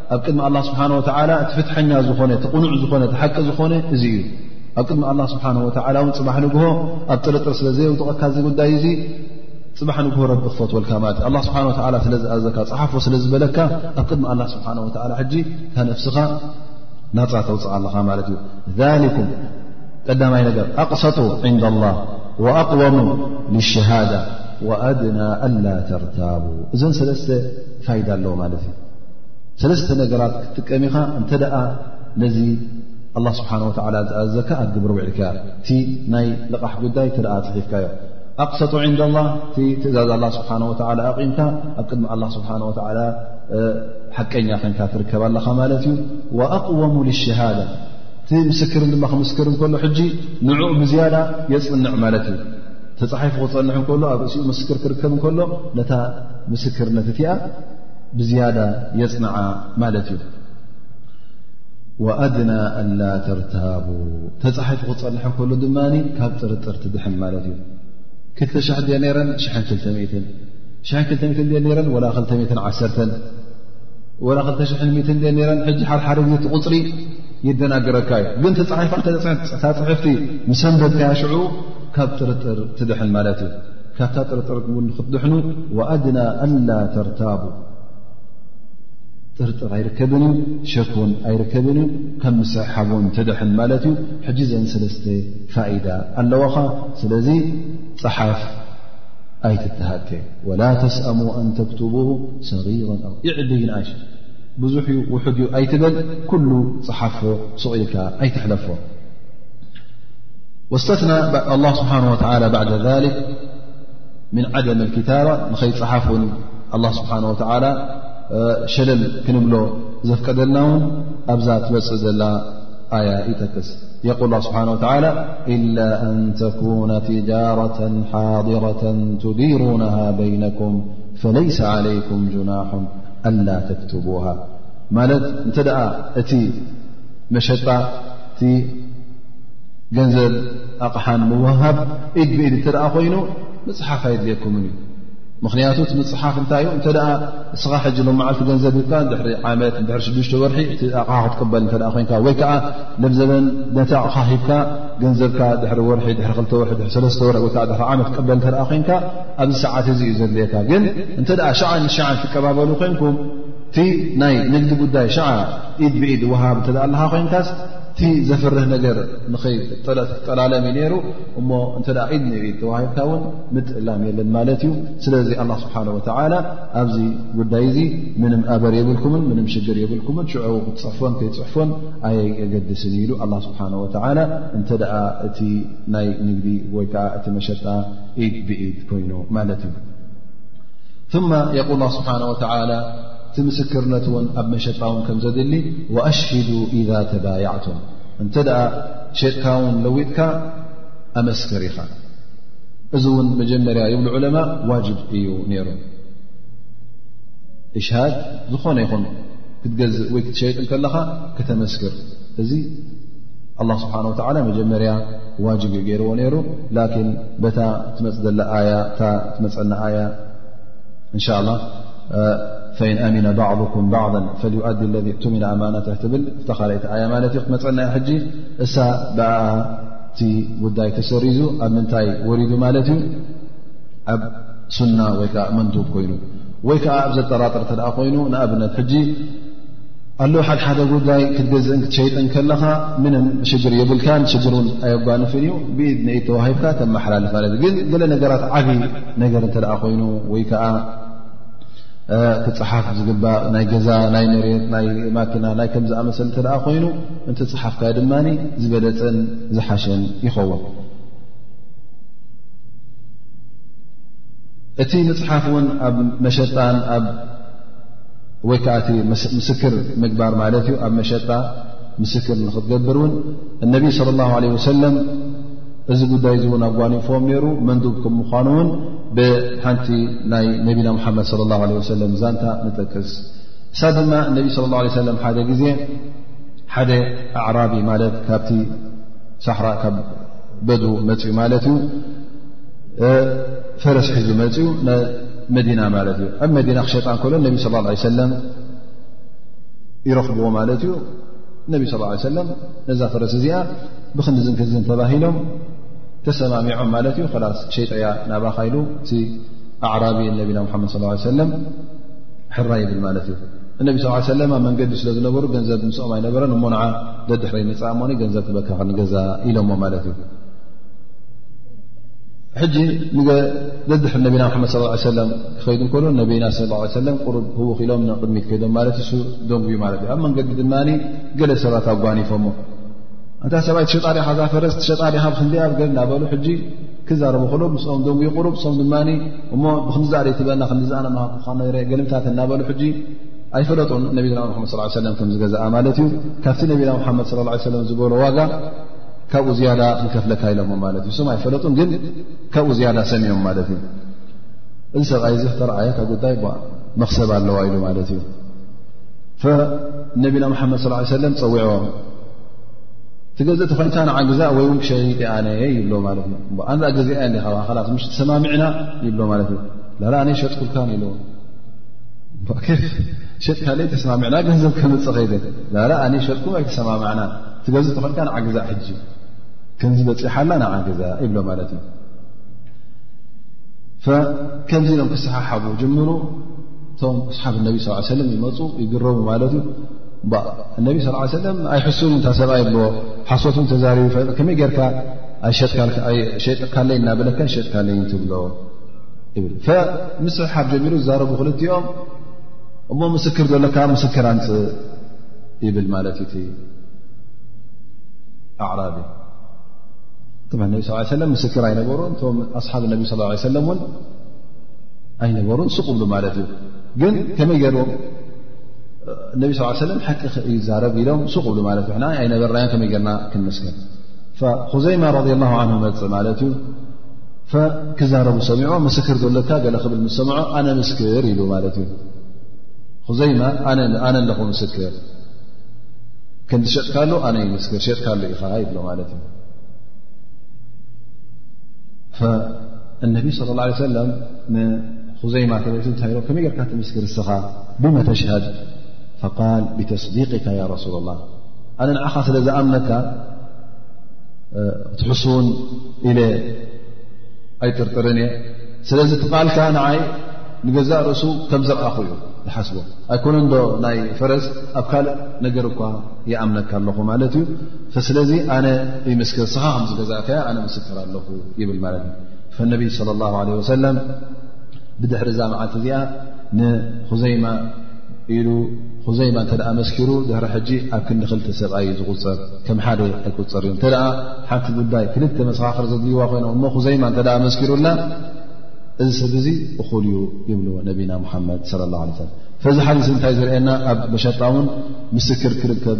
ኣብ ቅድሚ ኣላ ስብሓን ወተዓላ እቲ ፍትሐኛ ዝኾነ እቲ ቕኑዕ ዝኾነ እቲ ሓቂ ዝኾነ እዚ እዩ ኣብ ቅድሚ ኣላ ስብሓን ወተዓላ እውን ፅባሕ ንግሆ ኣብ ጥርጥር ስለ ዘየውድቐካ እዚ ጉዳይ እዙ ፅባሕ ንግሆ ረቢ ክፈትወልካ ማለት እዩ ኣላ ስብሓን ወተዓላ ስለ ዝኣዘካ ፀሓፎ ስለ ዝበለካ ኣብ ቅድሚ ኣላ ስብሓን ወተዓላ ሕጂ ካ ነፍስኻ ናፃ ተውፅዓ ኣለኻ ማለት እዩ ዛሊኩም ቀዳማይ ነገር ኣቕሰጡ ዕንዳ ላ ወኣቕወሙ ልሸሃዳ ወኣድና ኣላ ተርታቡ እዘን ሰለስተ ፋይዳ ኣለዎ ማለት እዩ ሰለስተ ነገራት ክትጥቀም ኢኻ እንተ ደኣ ነዚ ኣላ ስብሓን ወተዓላ ዝኣዘዘካ ኣብ ግብሪ ውዒልካ እቲ ናይ ልቓሕ ጉዳይ እተ ፅሒፍካዮ ኣቅሰጡ ዕንዳ ላ እቲ ትእዛዝ ኣላ ስብሓን ወተዓላ ኣቒምካ ኣብ ቅድሚ ኣላ ስብሓን ወተዓላ ሓቀኛ ከንካ ትርከብ ኣለኻ ማለት እዩ ወኣቕወሙ ልሸሃዳ እቲ ምስክርን ድማ ክምስክር እንከሎ ሕጂ ንዕኡ ብዝያዳ የፅንዕ ማለት እዩ ተፃሒፉ ክፀንሕ እንከሎ ኣብ ርእሲኡ ምስክር ክርከብ እንከሎ ነታ ምስክርነት እቲኣ ብዝያዳ የፅንዓ ማለት እዩ ወኣድና ኣላ ተርታቡ ተፃሒፉ ክፀንሐ ከሉ ድማ ካብ ጥርጥር ትድሕን ማለት እዩ 2ተ00 ድ ነረን 2 ድ ነረን ወላ 2ዓሰተ ወላ 2ተ00 ድ ነረን ሕጂ ሓርሓር ግ ትቁፅሪ ይደናገረካ እዩ ግን ተፃሒፋ ታፅሕፍቲ ምሰንበድካያ ሽዑ ካብ ጥርጥር ትድሕን ማለት እዩ ካብታ ጥርጥር ውን ንክትድሕኑ ወኣድና ኣላ ተርታቡ ጥርጥር ኣይርከብን እዩ ሸክውን ኣይርከብን እዩ ከም ምስሕሓብን ትድሕን ማለት እዩ ሕጂ ዘን ሰለስተ ፋኢዳ ኣለዋኻ ስለዚ ፀሓፍ ኣይትተሃከ ወላ ተስኣሙ ኣንተክትቡ ሰጊራ ኣ ይዕብ ይንኣሽ ብዙሕ እዩ ውሑድ እዩ ኣይትበል ኩሉ ፀሓፎ ስቕኢልካ ኣይትሕለፎ واستثنى الله سبحانه وتعالى بعد ذلك من عدم الكتابة ني حفون الله سبحانه وتعالى شلل كنبل زفقدلناه أبت ب ل آيا يتكس يقول الله سبحانه وتعالى إلا أن تكون تجارة حاضرة تديرونها بينكم فليس عليكم جناح ألا تكتبوها لت نتأ ت مشط ገንዘብ ኣቕሓን ምውሃብ ኢድ ብኢድ እንተ ደኣ ኮይኑ ምፅሓፍ ኣይድልየኩምን እዩ ምኽንያቱ እቲ ምፅሓፍ እንታይ እዩ እንተ እስኻ ሕጂ ሎ መዓልቲ ገንዘብ ኢልካ ድሕሪ ዓመት ድሕሪ ሽዱሽተ ወርሒ እቲ ኣቕሓ ክትቅበል እተ ኮይንካ ወይ ከዓ ለብዘበን ነቲ ኣቕሓ ሂብካ ገንዘብካ ድሕሪ ወርሒ ድሪ ክልተ ወርሒ ድሪ ሰለስተ ወርሒ ወይከዓ ድሕሪ ዓመት ትቅበል እተ ኮይንካ ኣብዚ ሰዓት እዚ እዩ ዘድልየካ ግን እንተ ሸዓ ንሸዓን ትቀባበሉ ኮይንኩም እቲ ናይ ንግዲ ጉዳይ ሸዓ ኢድ ብኢድ ውሃብ እተ ኣለካ ኮይንካስ እቲ ዘፍርህ ነገር ንኸይጠላለም ዩ ነይሩ እሞ እንተ ኢድ ንኢድ ተዋሂብካ እውን ምጥእላም የለን ማለት እዩ ስለዚ ኣላ ስብሓን ወተላ ኣብዚ ጉዳይ እዙ ምንም ኣበር የብልኩምን ምንም ሽግር የብልኩምን ሽዑ ክትፅሕፎን ከይፅሕፎን ኣየይ የገድስን ኢሉ ኣላ ስብሓን ወተላ እንተ እቲ ናይ ንግዲ ወይ ከዓ እቲ መሸጣ ኢድ ብኢድ ኮይኑ ማለት እዩ ማ የቁል ስብሓን ወተላ እቲ ምስክርነት እውን ኣብ መሸጣ ውን ከም ዘድሊ ወኣሽሂዱ ኢዛ ተባያዕቱም እንተ ደኣ ሸጥካ ውን ለዊጥካ ኣመስክር ኢኻ እዚ እውን መጀመርያ ይብሉ ዑለማ ዋጅብ እዩ ነይሩ እሽሃድ ዝኾነ ይኹን ክትገዝእ ወይ ክትሸይጥ ከለኻ ከተመስክር እዚ ኣላ ስብሓን ወተዓላ መጀመርያ ዋጅብ እዩ ገይርዎ ነይሩ ላኪን በታ ትመፅ ዘላ ኣያ እታ ትመፀና ኣያ እንሻ ላ ፈኢን ኣሚነ ባዕኩም ባዕض ፈልዩኣዲ ለذ እቱሚና ኣማናት ትብል እታ ካልይቲ ኣያ ማለት እዩ ክትመፀና ዩ ሕጂ እሳ ብኣ እቲ ጉዳይ ተሰሪዙ ኣብ ምንታይ ወሪዱ ማለት እዩ ኣብ ሱና ወይ ከዓ መንዱብ ኮይኑ ወይ ከዓ ኣብ ዘጠራጥር እተ ኮይኑ ንኣብነት ሕጂ ኣሎ ሓደሓደ ጉዳይ ክትገዝእን ክትሸይጥን ከለኻ ምንም ሽግር የብልካን ሽግር ን ኣየጓንፍን እዩ ብኢድ ንኢድ ተዋሂብካ ተመሓላልፍ ማለት እዩ ግን ገለ ነገራት ዓብዪ ነገር እተ ኮይኑ ወይከዓ ክፅሓፍ ዝግባእ ናይ ገዛ ናይ መሬት ናይ ማኪና ናይ ከም ዝኣመሰል እተ ኮይኑ እንተ ፀሓፍካ ድማ ዝበለፀን ዝሓሸን ይኸውን እቲ መፅሓፍ እውን ኣብ መሸጣን ወይ ከዓቲ ምስክር ምግባር ማለት እዩ ኣብ መሸጣ ምስክር ንክትገብር እውን እነቢይ ስለ ላሁ ለ ወሰለም እዚ ጉዳይ እዚ እውን ኣጓኒፎም ነይሩ መንዱብ ከም ምኳኑ እውን ብሓንቲ ናይ ነቢና ሙሓመድ ለ ላ ለ ወሰለም ዛንታ ንጠቅስ እሳ ድማ እነቢ ስለ ላ ለ ሰለም ሓደ ግዜ ሓደ ኣዕራቢ ማለት ካብቲ ሳሕራ ካብ በዱ መፅኡ ማለት እዩ ፈረስ ሒዙ መፅኡ ንመዲና ማለት እዩ ኣብ መዲና ክሸጣ ከሎ ነቢ ስ ላ ሰለም ይረኽብዎ ማለት እዩ እነቢ ስ ሰለም ነዛ ፈረስ እዚኣ ብክንድዝን ክንዝን ተባሂሎም ተሰማሚዖም ማለት እዩ ላስ ሸይጠያ ናባካ ኢሉ እቲ ኣዕራቢ ነቢና ሓመድ ስ ሰለም ሕራ ይብል ማለት እዩ እነቢ ስ ሰለ ኣብ መንገዲ ስለ ዝነበሩ ገንዘብ ምስኦም ኣይነበረን እሞ ንዓ ደድሕረይ መፃእ ሞ ገንዘብ ክበካ ክንገዛ ኢሎሞ ማለት እዩ ሕጂ ደድሕሪ ነቢና ሓመድ ስ ሰለም ክኸይዱ ከሎ ነቢና ስ ሰለም ቅሩብ ህውኽ ኢሎም ንቅድሚት ከይዶም ማለት እ ደንጉዩ ማለት እዩ ኣብ መንገዲ ድማ ገለ ሰባት ኣጓኒፎሞ እታ ሰብኣይ ትሸጣ ዲኻ እዛ ፈረስ ትሸጣ ዲኻ ብክንደይ ኣብ ገል እዳበሉ ሕጂ ክዛረቡ ከሎ ምስኦም ደንጉ ይቁሩብ ሶም ድማ እሞ ብክምዛ ደይ ትበና ክምዝኣነማሃኩካ ነረ ገልምታት እዳበሉ ሕጂ ኣይፈለጡን ነቢና ሓመድ ስ ሰለም ከም ዝገዛኣ ማለት እዩ ካብቲ ነቢና ሓመድ ስ ላ ሰለም ዝበሎ ዋጋ ካብኡ ዝያዳ ክንከፍለካ ኢሎሞ ማለት እዩ ሶም ኣይፈለጡን ግን ካብኡ ዝያዳ ሰሚኦም ማለት እዩ እዚ ሰብኣይ እዚ ተረኣየ ካብ ጉዳይ መክሰብ ኣለዋ ኢሉ ማለት እዩ ነቢና መሓመድ ስ ሰለም ፀዊዕዎም ትገዝእ ተኮይንታ ንዓግዛ ወይ ውን ክሸይጢ ኣነ ይብሎ ማለት እዩ እሞ ኣንኣ ገዚኣ ን ካባላ ምሽ ተሰማሚዕና ይብሎ ማለት እዩ ላላ ኣነ ሸጥኩልካ ኢልዎ ሸጥካ ተሰማሚዕና ገንዘብ ከምፅ ከይደ ላላ ኣነ ሸጥኩ ኣይተሰማማዕና ትገዝእ ተኮይንካ ንዓግዛ ሕጂ ከምዚ በፂሓላ ንዓግዛ ይብሎ ማለት እዩ ከምዚ ኢሎም ክሰሓሓቡ ጅምሩ እቶም ኣስሓብ ነቢ ስ ሰለም ይመፁ ይግረቡ ማለት እዩ እነቢ ስ ሰለም ኣይሕሱን እታ ሰብኣ ይብልዎ ሓሶትን ተዛሪቡ ከመይ ጌርካ ሸጥካለይ እናበለካ ሸጥካለይ ትብሎ ምስሓብ ጀሚሩ ዝዛረቡ ክልትኦም እሞ ምስክር ዘለካ ምስክር ኣንፅ ይብል ማለት እዩ ኣዕራቢ ነቢ ስ ሰለም ምስክር ኣይነበሩ እቶም ኣስሓብ ነቢ ስ ሰለም ን ኣይነበሩን ስቕ ብሉ ማለት እዩ ግን ከመይ ገርዎም እነቢ ስ ሰለም ሓቂ ይዛረብ ኢሎም ስቕ ብሉ ማለት እዩ ና ኣይነበርናዮ ከመይ ገርና ክንመስከር ኹዘይማ ረ ላ ን መፅእ ማለት እዩ ክዛረቡ ሰሚዖ ምስክር ዘለካ ገለ ክብል ምስ ሰምዖ ኣነ ምስክር ኢሉ ማለት እዩ ኹዘይማ ኣነ ኣለኹ ምስክር ከም ዝሸጥካሉ ኣነ ይምስክር ሸጥካሉ ኢኻ ይብሎ ማለት እዩ እነቢ ስለ ላ ሰለም ንኹዘይማ ተበልቲ እንታይ ኢ ከመይ ጌርካ ትምስክር እስኻ ብመ ተሽሃድ ፈቃል ብተስዲቅካ ያ ረሱላ ላ ኣነ ንዓኻ ስለ ዝኣምነካ ትሕስውን ኢለ ኣይጥርጥርን እየ ስለዚ ትቓልካ ንዓይ ንገዛእ ርእሱ ከም ዘርኣኹ እዩ ዝሓስቦ ኣይኮነ ዶ ናይ ፈረስ ኣብ ካልእ ነገር እኳ ይኣምነካ ኣለኹ ማለት እዩ ስለዚ ኣነ ይምስክር ስኻ ከምዝገዛእካያ ኣነ ምስ ይሰር ኣለኹ ይብል ማለት እዩ ፈነቢይ صለ ላه ለ ወሰለም ብድሕሪ እዛ መዓልቲ እዚኣ ንኹዘይማ ኢሉ ኹዘይማ እተ መስኪሩ ድሕሪ ሕጂ ኣብ ክንዲ ክልተ ሰብኣይ እዩ ዝቁፅር ከም ሓደ ኣይቁፅር እዩ እተ ሓንቲ ጉዳይ ክልተ መሰኻኽር ዘድልይዋ ኮይኖ እሞ ኹዘይማ እተ መስኪሩላ እዚ ሰብ እዚ እኹል እዩ ይብልዎ ነቢና ሙሓመድ ለ ላه ለ ሰለም ፈዚ ሓሊስ እንታይ ዝርአየና ኣብ መሸጣ እውን ምስክር ክርከብ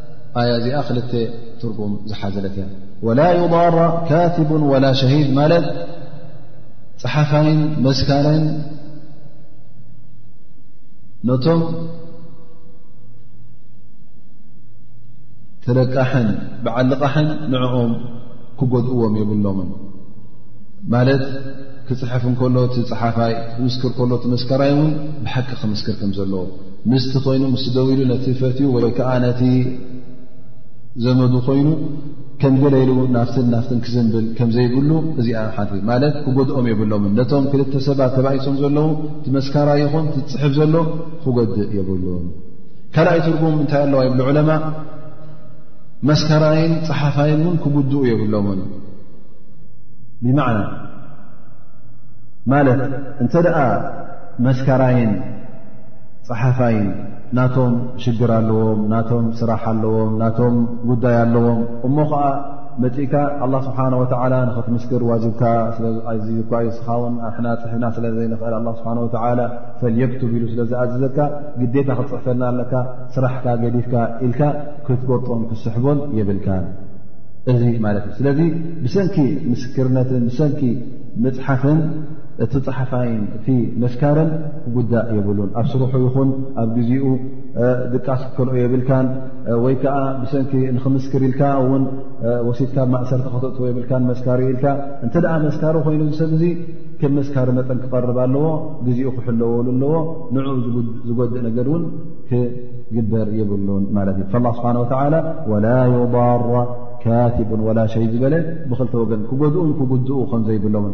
ኣያ እዚኣ ክልተ ትርጉም ዝሓዘለት እያ ወላ ዩضራ ካቲቡ ወላ ሸሂድ ማለት ፀሓፋይን መስካረን ነቶም ተለቃሕን በዓል ልቓሕን ንዕኦም ክጎድእዎም የብሎምን ማለት ክፅሕፍ እንከሎ እቲ ፀሓፋይ ክምስክር ከሎ እቲ መስከራይ እውን ብሓቂ ክምስክር ከም ዘለዎ ምስቲ ኮይኑ ምስ ደው ኢሉ ነቲ ፈትዩ ወይ ከዓ ነቲ ዘመዱ ኮይኑ ከም ገለ ኢሉ ናፍትን ናፍትን ክዝንብል ከም ዘይብሉ እዚኣ ሓንቲ ማለት ክጎድኦም የብሎምን ነቶም ክልተ ሰባት ተባኢሶም ዘለዉ እቲ መስካራ ይኹን ትፅሕፍ ዘሎ ክጎድእ የብሉን ካልኣይ ትርጉም እንታይ ኣለዋ ይብሉ ዑለማ መስካራይን ፀሓፋይን እውን ክጉድኡ የብሎምን ብማዕና ማለት እንተ ደኣ መስካራይን ፀሓፋይን ናቶም ሽግር ኣለዎም፣ ናቶም ስራሕ ኣለዎም፣ ናቶም ጉዳይ ኣለዎም እሞ ከዓ መፅእካ ኣላ ስብሓን ወተዓላ ንኽትምስክር ዋጅብካ ስለኣዚ እኳ ዩ ስኻውን ኣሕና ፅሕፍና ስለ ዘይንኽእል ኣላ ስብሓን ወተዓላ ፈልየክቱብ ኢሉ ስለ ዝኣዝዘካ ግዴታ ክትፅሕፈልና ኣለካ ስራሕካ ገዲፍካ ኢልካ ክትጎርጦን ክስሕቦን የብልካ እዚ ማለት እዩ ስለዚ ብሰንኪ ምስክርነትን ብሰንኪ መፅሓፍን እቲ ፀሓፋይን እቲ መስካርን ክጉዳእ የብሉን ኣብ ስርሑ ይኹን ኣብ ግዜኡ ድቃስ ክትከልኦ የብልካን ወይ ከዓ ብሰንኪ ንክምስክር ኢልካ እውን ወሲትካ ማእሰርቲ ከተእትዎ የብልካን መስካሪ ኢልካ እንተ ደኣ መስካሪ ኮይኑ ዝሰብ እዙ ከም መስካሪ መጠን ክቐርብ ኣለዎ ግዜኡ ክሕለወሉ ኣለዎ ንኡ ዝጎድእ ነገር እውን ክግበር የብሉን ማለት እዩ ላ ስብሓን ወተላ ወላ ዩባራ ካቲቡን ወላ ሸይ ዝበለ ብክልተ ወገን ክጎድኡን ክጉድኡ ከምዘይብሎምን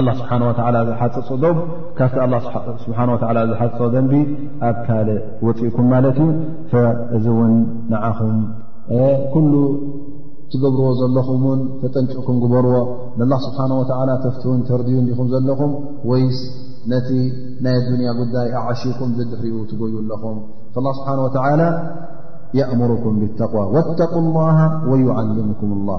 ኣላ ስብሓን ወተዓላ ዝሓፀፆ ዶብ ካብቲ ኣላ ስብሓን ወተዓላ ዝሓፀፆ ደንቢ ኣብ ካልእ ወፂእኩም ማለት እዩ እዚ እውን ንዓኹም ኩሉ ትገብርዎ ዘለኹም ውን ተጠንቂቕኩም ግበርዎ ንላ ስብሓን ወተዓላ ተፍትውን ተርድዩ እንዲኹም ዘለኹም ወይስ ነቲ ናይ ኣዱንያ ጉዳይ ኣዓሽኩም ድድሕሪኡ ትጎዩ ኣለኹም ላ ስብሓን ወተዓላ የእምሩኩም ብተቕዋ ወተቁ ላሃ ወዩዓልምኩም ላ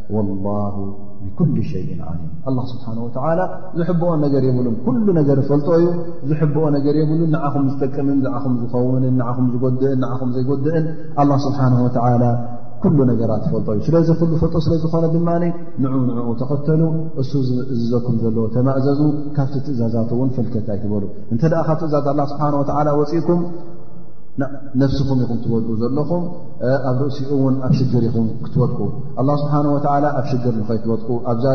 ወላሁ ብኩሉ ሸይን ዓሊም ኣላ ስብሓን ወተዓላ ዝሕብኦ ነገር የብሉን ኩሉ ነገር ፈልጦ እዩ ዝሕብኦ ነገር የብሉን ንዓኹም ዝጠቅምን ንዓኹም ዝኸውንን ንዓኹም ዝጎድእን ንዓኹም ዘይጎድእን ኣላ ስብሓን ወተዓላ ኩሉ ነገራት ፈልጦ እዩ ስለዚ ኩሉ ፈልጦ ስለ ዝኾነ ድማ ንዑ ንዕኡ ተኸተሉ እሱ ዝእዝዘኩም ዘለዎ ተማእዘዙ ካብቲ ትእዛዛት እውን ፈልከት ኣይትበሉ እንተ ደኣ ካብ ትእዛዝ ኣላ ስብሓን ወተዓላ ወፂእኩም ነፍስኹም ኢኹም ትበልኡ ዘለኹም ኣብ ርእሲኡ እውን ኣብ ሽግር ኢኹም ክትወድቁ ኣላ ስብሓን ወተዓላ ኣብ ሽግር ንኸይትወድቁ ኣብዛ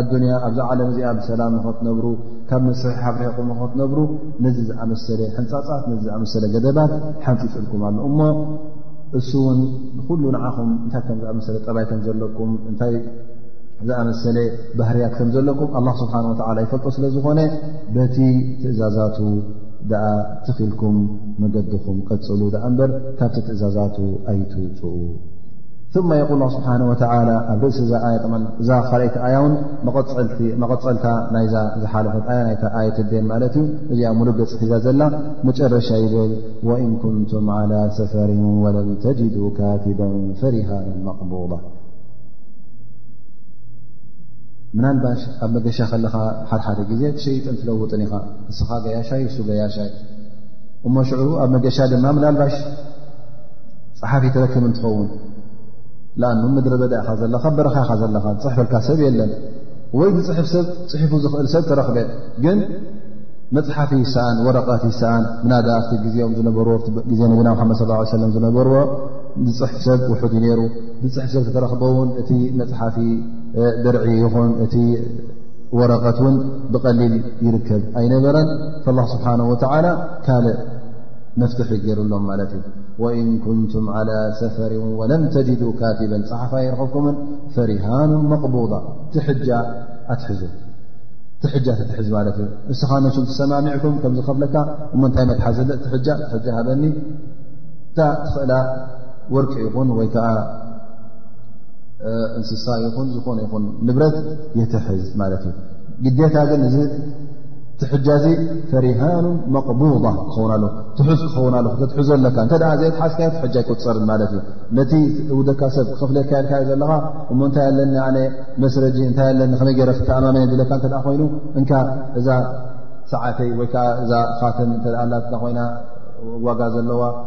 ኣዱንያ ኣብዛ ዓለም እዚኣ ብሰላም ንኸትነብሩ ካብ መስሒ ሓብርሒኹም ንኸትነብሩ ነዚ ዝኣመሰለ ሕንፃፃት ነዚ ዝኣመሰለ ገደባት ሓንፂፅልኩም ኣሉ እሞ እሱ እውን ንኩሉ ንዓኹም እንታይ ከም ዝኣመሰለ ጠባይ ከም ዘለኩም እንታይ ዝኣመሰለ ባህርያት ከም ዘለኩም ኣላ ስብሓን ወተዓላ ይፈልጦ ስለ ዝኾነ በቲ ትእዛዛቱ ደኣ ትኺልኩም መገድኹም ቀፅሉ ደኣ እምበር ካብቲ ትእዛዛቱ ኣይትውፅኡ ثመ የقል ስብሓ ወ ኣብ ርእሲ እዛ ኣያ እዛ ካልይቲ ኣያ ውን መቐፀልታ ናይዛ ዝሓለፈት ኣያ ናይ ኣየት ዴን ማለት እዩ እዚኣ ሙሉእ ገፅ ሒዛ ዘላ መጨረሻ ይብል ወእን ኩንቱም ዓላ ሰፈር ወለም ተጅዱ ካቲበ ፈሪሃን መቕቡض ምናልባሽ ኣብ መገሻ ከለኻ ሓድሓደ ግዜ ትሸይጥን ትለውጥን ኢኻ ንስኻ ገያሻይ እሱ ገያሻይ እሞ ሽዑ ኣብ መገሻ ድማ ምናልባሽ ፀሓፊ ትረክብ እንትኸውን ኣ ምድረ በዳ ኢኻ ዘለኻ በረኻ ኢኻ ዘለኻ ዝፅሕፈልካ ሰብ የለን ወይ ዝፅሕፍ ሰብ ፅሒፉ ዝኽእል ሰብ ተረኽበ ግን መፅሓፊ ይሰኣን ወረቐት ይሰኣን ምናዳ ኣብቲ ግዜኦም ዝነበርዎ ግዜ ነቢና ሓመድ ስ ለ ሰለም ዝነበርዎ ዝፅሕፍ ሰብ ውሑድ እዩ ነይሩ ዝፅሕፍ ሰብ ተተረኽበ እውን እቲ መፅሓፊ ድርዒ ይኹን እቲ ወረቐት ውን ብቀሊል ይርከብ ኣይነበረን ላ ስብሓን ወተላ ካልእ መፍትሒ ገይሩሎም ማለት እዩ ወእን ኩንቱም ዓላ ሰፈር ወለም ተጅዱ ካቲበን ፀሓፋ ይረከብኩምን ፈሪሃኑ መቕቡض ትሕጃ ኣትሕዙ ትሕጃ ተትሕዝ ማለት እዩ እስኻ ነሱ ተሰማሚዕኩም ከምዝከፍለካ እሞ እንታይ መትሓዘ ትሕጃ ትሕጃ ሃበኒ እታ ትኽእላ ወርቂ ይኹን ወይ ከዓ እንስሳ ይኹን ዝኾነ ይኹን ንብረት የትሕዝ ማለት እዩ ግዴታ ግን እዚ ትሕጃ እዚ ፈሪሃኑ መቕቡض ክኸውን ኣሎ ትሑዝ ክኸውን ኣሎ ክትሕዞ ኣለካ እተ ዘየትሓዝካዮ ትሕጃ ኣይቁፅርን ማለት እዩ ነቲ ውደካ ሰብ ክኸፍለካ የልካዮ ዘለኻ እሞ እንታይ ኣለኒ ኣነ መስረጂ እንታይ ኣለኒ ከመይ ገረ ክተኣማመን የድለካ እተ ኮይኑ እ እዛ ሰዓተይ ወይከዓ እዛ ኻተም እተ ኣ ኮይና ዋጋ ዘለዋ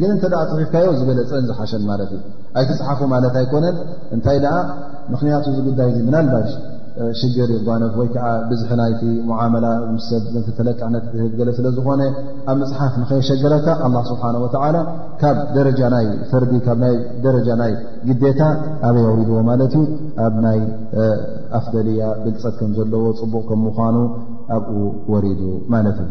ግን እንተ ፅሒፍካዮ ዝበለፀን ዝሓሸን ማለት እዩ ኣይትፅሓፉ ማለት ኣይኮነን እንታይ ደኣ ምክንያቱ እዚ ጉዳይ እ ምናልባሽ ሽግር ይጓነፍ ወይ ከዓ ብዝሒ ናይቲ ሙዓመላ ሰብ ቲ ተለቃነት ዝህብ ገለ ስለ ዝኾነ ኣብ መፅሓፍ ንኸየሸገረካ ኣላ ስብሓን ወተዓላ ካብ ደረጃ ናይ ፈርዲ ካብ ናይ ደረጃ ናይ ግዴታ ኣበ የውሪድዎ ማለት እዩ ኣብ ናይ ኣፍደልያ ብልፀት ከም ዘለዎ ፅቡቕ ከም ምኳኑ ኣብኡ ወሪዱ ማለት እዩ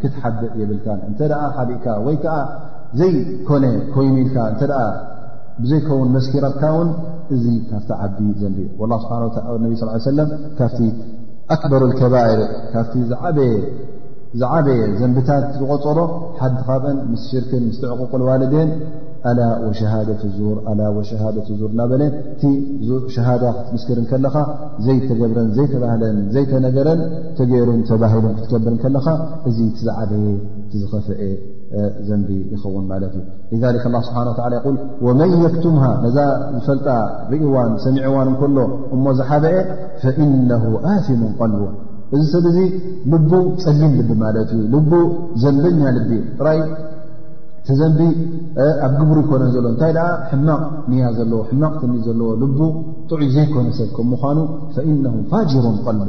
ክትሓብእ የብልካን እንተ ሓቢእካ ወይ ከዓ ዘይኮነ ኮይኑ ኢልካ እተ ብዘይከውን መስኪረካ ውን እዚ ካብቲ ዓቢ ዘንብ ነቢ ስ ሰለም ካብቲ ኣክበር ከባይር ካብቲ ዝዓበየ ዘንብታት ዝቆፀሮ ሓዲ ካብአን ምስ ሽርክን ምስ ትዕቁቁል ዋልዴን ኣላ ወሸሃደ ዙር ኣላ ወሸሃደ ዙር እናበለ እቲ ሸሃዳ ክትምስክር ከለኻ ዘይተገብረን ዘይተባህለን ዘይተነገረን ተገይሩን ተባሂሉን ክትገብር ከለኻ እዚ ዝዓበየ ዝኸፍአ ዘንቢ ይኸውን ማለት እዩ ذ ه ስብሓ ይል ወመን የክቱምሃ ነዛ ዝፈልጣ ርእዋን ሰሚዕዋን ከሎ እሞ ዝሓበአ ፈእነ ኣثሙ ቀልቡ እዚ ሰብ እዚ ልቡ ፀሊም ልቢ ማለት እዩ ልቡ ዘንበኛ ልቢ ጥራይ ቲዘንቢ ኣብ ግብሩ ይኮነ ዘሎ እንታይ ደኣ ሕማቕ ንያ ዘለዎ ሕማቕ ትኒ ዘለዎ ልቡ ጥዑይ ዘይኮነ ሰብ ከም ምኳኑ ፈእነ ፋጅሩ ቀልቡ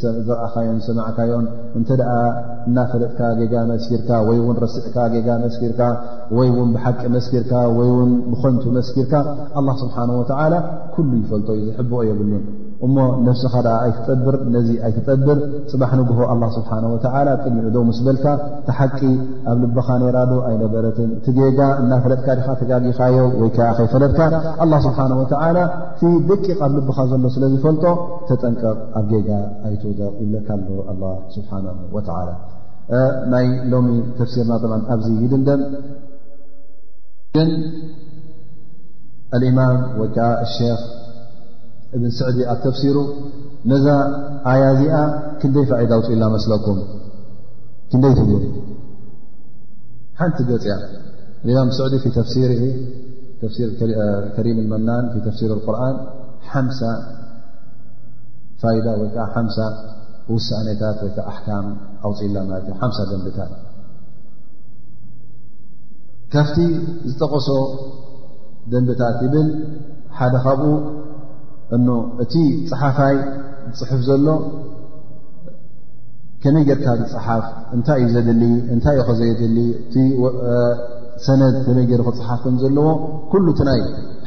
ዝረኣኻዮን ዝሰማዕካዮን እንተ እናፈለጥካ ጌጋ መስኪርካ ወይ ውን ረስዕካ ጌጋ መስኪርካ ወይ ውን ብሓቂ መስኪርካ ወይ ውን ብኸንቱ መስኪርካ ኣላ ስብሓን ወተዓላ ኩሉ ይፈልጦ እዩ ዝሕብኦ የብሉን እሞ ነፍስኻ ኣ ኣይትጠብር ነዚ ኣይትጠብር ፅባሕ ንግሆ ኣላ ስብሓን ወተዓላ ቅድሚዑ ዶ ምስ በልካ ተሓቂ ኣብ ልበኻ ነራዶ ኣይነበረትን እቲ ጌጋ እናፈለጥካ ዲኻ ተጋጊኻዮ ወይ ከዓ ከይፈለጥካ ኣላ ስብሓን ወተዓላ እቲ ደቂቕ ኣብ ልብኻ ዘሎ ስለ ዝፈልጦ ተጠንቀቕ ኣብ ጌጋ ኣይትውደቕ ይብለካ ኣሎ ኣላ ስብሓን ወተላ ናይ ሎሚ ተፍሲርና ብ ኣብዚ ይድምደም ግን ኣልእማም ወይ ከዓ ሸክ እብን ስዕዲ ኣብ ተፍሲሩ ነዛ ኣያ እዚኣ ክንደይ ፋዒዳ ኣውፅእላ መስለኩም ክንደይ ትብ ሓንቲ ገፅ እያ እማም ስዕዲ ፊ ተፍሲር ተፍሲር ከሪም መናን ፊ ተፍሲር ቁርን ሓምሳ ፋይዳ ወይከዓ ሓምሳ ውሳእነታት ወይዓ ኣሕካም ኣውፅኢላ ማለት እዩ ሓምሳ ደንብታት ካብቲ ዝጠቐሶ ደንብታት ይብል ሓደ ካብኡ እኖ እቲ ፀሓፋይ ዝፅሕፍ ዘሎ ከመይ ጌርካ ዝፅሓፍ እንታይ እዩ ዘድሊ እንታይ ዩ ኸዘየድሊ እቲ ሰነድ ከመይ ገይሩ ክፅሓፍ ከም ዘለዎ ኩሉ እቲ ናይ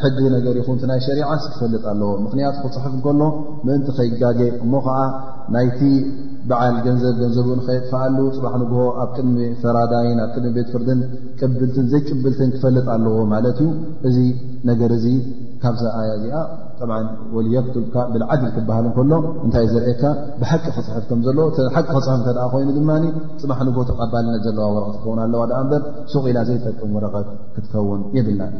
ሕጊ ነገር ይኹን ናይ ሸሪዓስ ክፈልጥ ኣለዎ ምኽንያቱ ክፅሕፍ ከሎ ምእንቲ ከይጋገ እሞ ከዓ ናይቲ በዓል ገንዘብ ገንዘቡ ንኸየጥፍኣሉ ፅባሕ ንግሆ ኣብ ቅድሚ ፈራዳይን ኣብ ቅድሚ ቤት ፍርድን ቅብልትን ዘይቅብልትን ክፈልጥ ኣለዎ ማለት እዩ እዚ ነገር እዚ ካብዛ ኣያ እዚኣ ጠ ወልየክቱብካ ብልዓድል ክበሃል ከሎ እንታይ ዘርእካ ብሓቂ ክፅሕፍ ከም ዘለዎ ሓቂ ክፅሕፍ እተ ኮይኑ ድማ ፅባሕ ንግሆ ተቐባልነት ዘለዋ ወረቐት ክኸውን ኣለዋ ዳኣ እምበር ሱቕ ኢላ ዘይጠቅም ወረቐት ክትከውን የብላን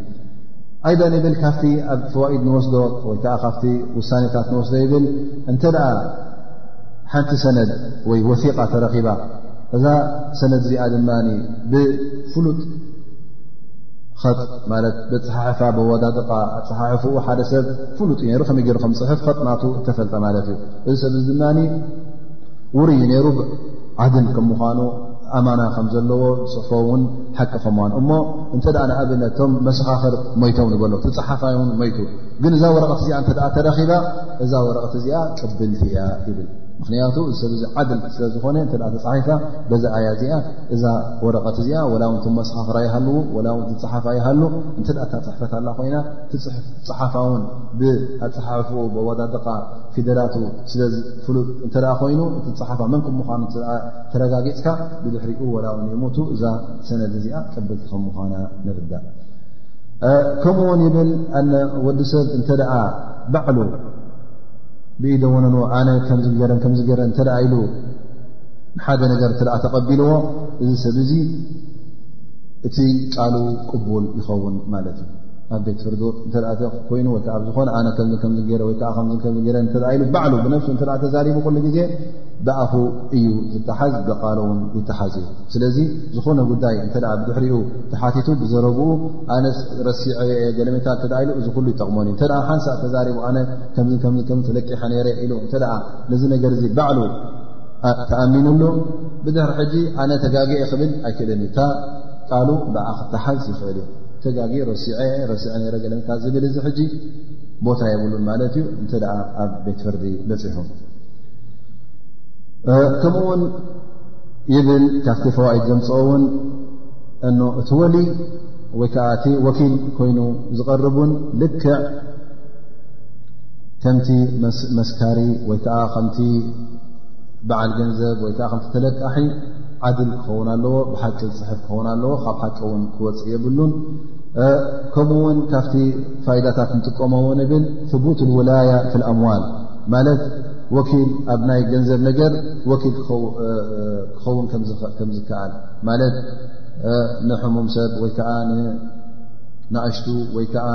ኣይዳ ይብል ካብቲ ኣብ ፈዋኢድ ንወስዶ ወይ ከዓ ካብቲ ውሳኔታት ንወስዶ ይብል እንተ ደኣ ሓንቲ ሰነድ ወይ ወሲቃ ተረኺባ እዛ ሰነድ እዚኣ ድማ ብፍሉጥ ኸጥ ማለት ብፅሓሕፋ ብወዳድቃ ኣፅሓሕፍኡ ሓደ ሰብ ፍሉጥ እዩ ነሩ ከመይ ገይሩ ከም ፅሕፍ ኸጥ ናቱ እተፈልጠ ማለት እዩ እዚ ሰብ እዚ ድማ ውርይ ነይሩ ዓድል ከም ምዃኑ ኣማና ከም ዘለዎ ዝፅሑፎ እውን ሓቂ ከማን እሞ እንተ ንኣብነት ቶም መሰኻኽር ሞይቶም ንበሎ ትፅሓፋይ ን ሞይቱ ግን እዛ ወረቐት እዚኣ እተ ተረኺባ እዛ ወረቐት እዚኣ ቅብልቲ እያ ይብል ምክንያቱ እዚ ሰብ ዚ ዓድል ስለ ዝኾነ እተ ተፃሒፋ በዛ ኣያ እዚኣ እዛ ወረቐት እዚኣ ወላ ውን ቶም መሰኻኽር ኣይሃልዉ ወላ ውን ትፅሓፍ ኣይሃሉ እንተ እታ ፅሕፈት ኣላ ኮይና ፅሓፋ ውን ብኣፅሓሕፉ ብወዳድቃ ፊደላቱ ስለፍሉጥ እተ ኮይኑ እቲ ፅሓፋ መን ክምዃኑ ተረጋጊፅካ ብድሕሪኡ ወላ ውን የሞቱ እዛ ሰነድ እዚኣ ቀብልቲ ከም ምዃና ንርዳእ ከምኡ ውን ይብል ኣነ ወዲ ሰብ እንተ ደኣ ባዕሉ ብኢደ ወነን ኣነ ከምዚ ገረን ከምዚ ገረን እንተ ደኣ ኢሉ ንሓደ ነገር እተ ተቐቢልዎ እዚ ሰብ እዚ እቲ ቃሉ ቅቡል ይኸውን ማለት እዩ ኣብ ቤት ፍርዲ እተ ኮይኑ ወይከዓ ኣብ ዝኾነ ኣነ ከምዚ ከምዚ ገረ ወይከዓ ከምዚ ከምዚ ገረን እተ ኢሉ ባዕሉ ብነፍሱ እተ ተዛሪቡ ኩሉ ግዜ ብኣፉ እዩ ዝታሓዝ ብቃሎ ውን ይታሓዝ እዩ ስለዚ ዝኾነ ጉዳይ እተ ብድሕሪኡ ተሓቲቱ ብዘረብኡ ኣነ ረሲዐ ገለሜታ ተ ኢሉ እዚ ኩሉ ይጠቕሞን እዩ ተ ሓንሳእ ተዛሪቡ ኣነ ከከ ተለቂሐ ነረ ኢሉ እተ ነዚ ነገር ዚ ባዕሉ ተኣሚኑሉ ብድሕሪ ሕጂ ኣነ ተጋግኤ ክብል ኣይክእልን እዩታ ቃሉ ብኣ ክታሓዝ ይኽእል እዩ ተጋጊ ረሲዐ ረሲዐ ረ ገለሜታ ዝብል እዚ ሕጂ ቦታ የብሉን ማለት እዩ እተ ኣብ ቤት ፍርዲ በፂሑ ከምኡ ውን ይብል ካብቲ ፈዋኢድ ዘምፅኦ ውን እ እቲ ወሊ ወይ ከዓ እቲ ወኪል ኮይኑ ዝቐርብ ውን ልክዕ ከምቲ መስካሪ ወይ ከዓ ከምቲ በዓል ገንዘብ ወይ ከዓ ከምቲ ተለቃሒ ዓድል ክኸውን ኣለዎ ብሓቂ ዝፅሕፍ ክኸውን ኣለዎ ካብ ሓቂ ውን ክወፅእ የብሉን ከምኡ ውን ካብቲ ፋይዳታት ንጥቀሞዎ ንብል ቡት ውላያ ኣምዋል ማለት ወኪል ኣብ ናይ ገንዘብ ነገር ወኪል ክኸውን ከም ዝከኣል ማለት ንሕሙም ሰብ ወይ ከዓ ንናእሽቱ ወይ ከዓ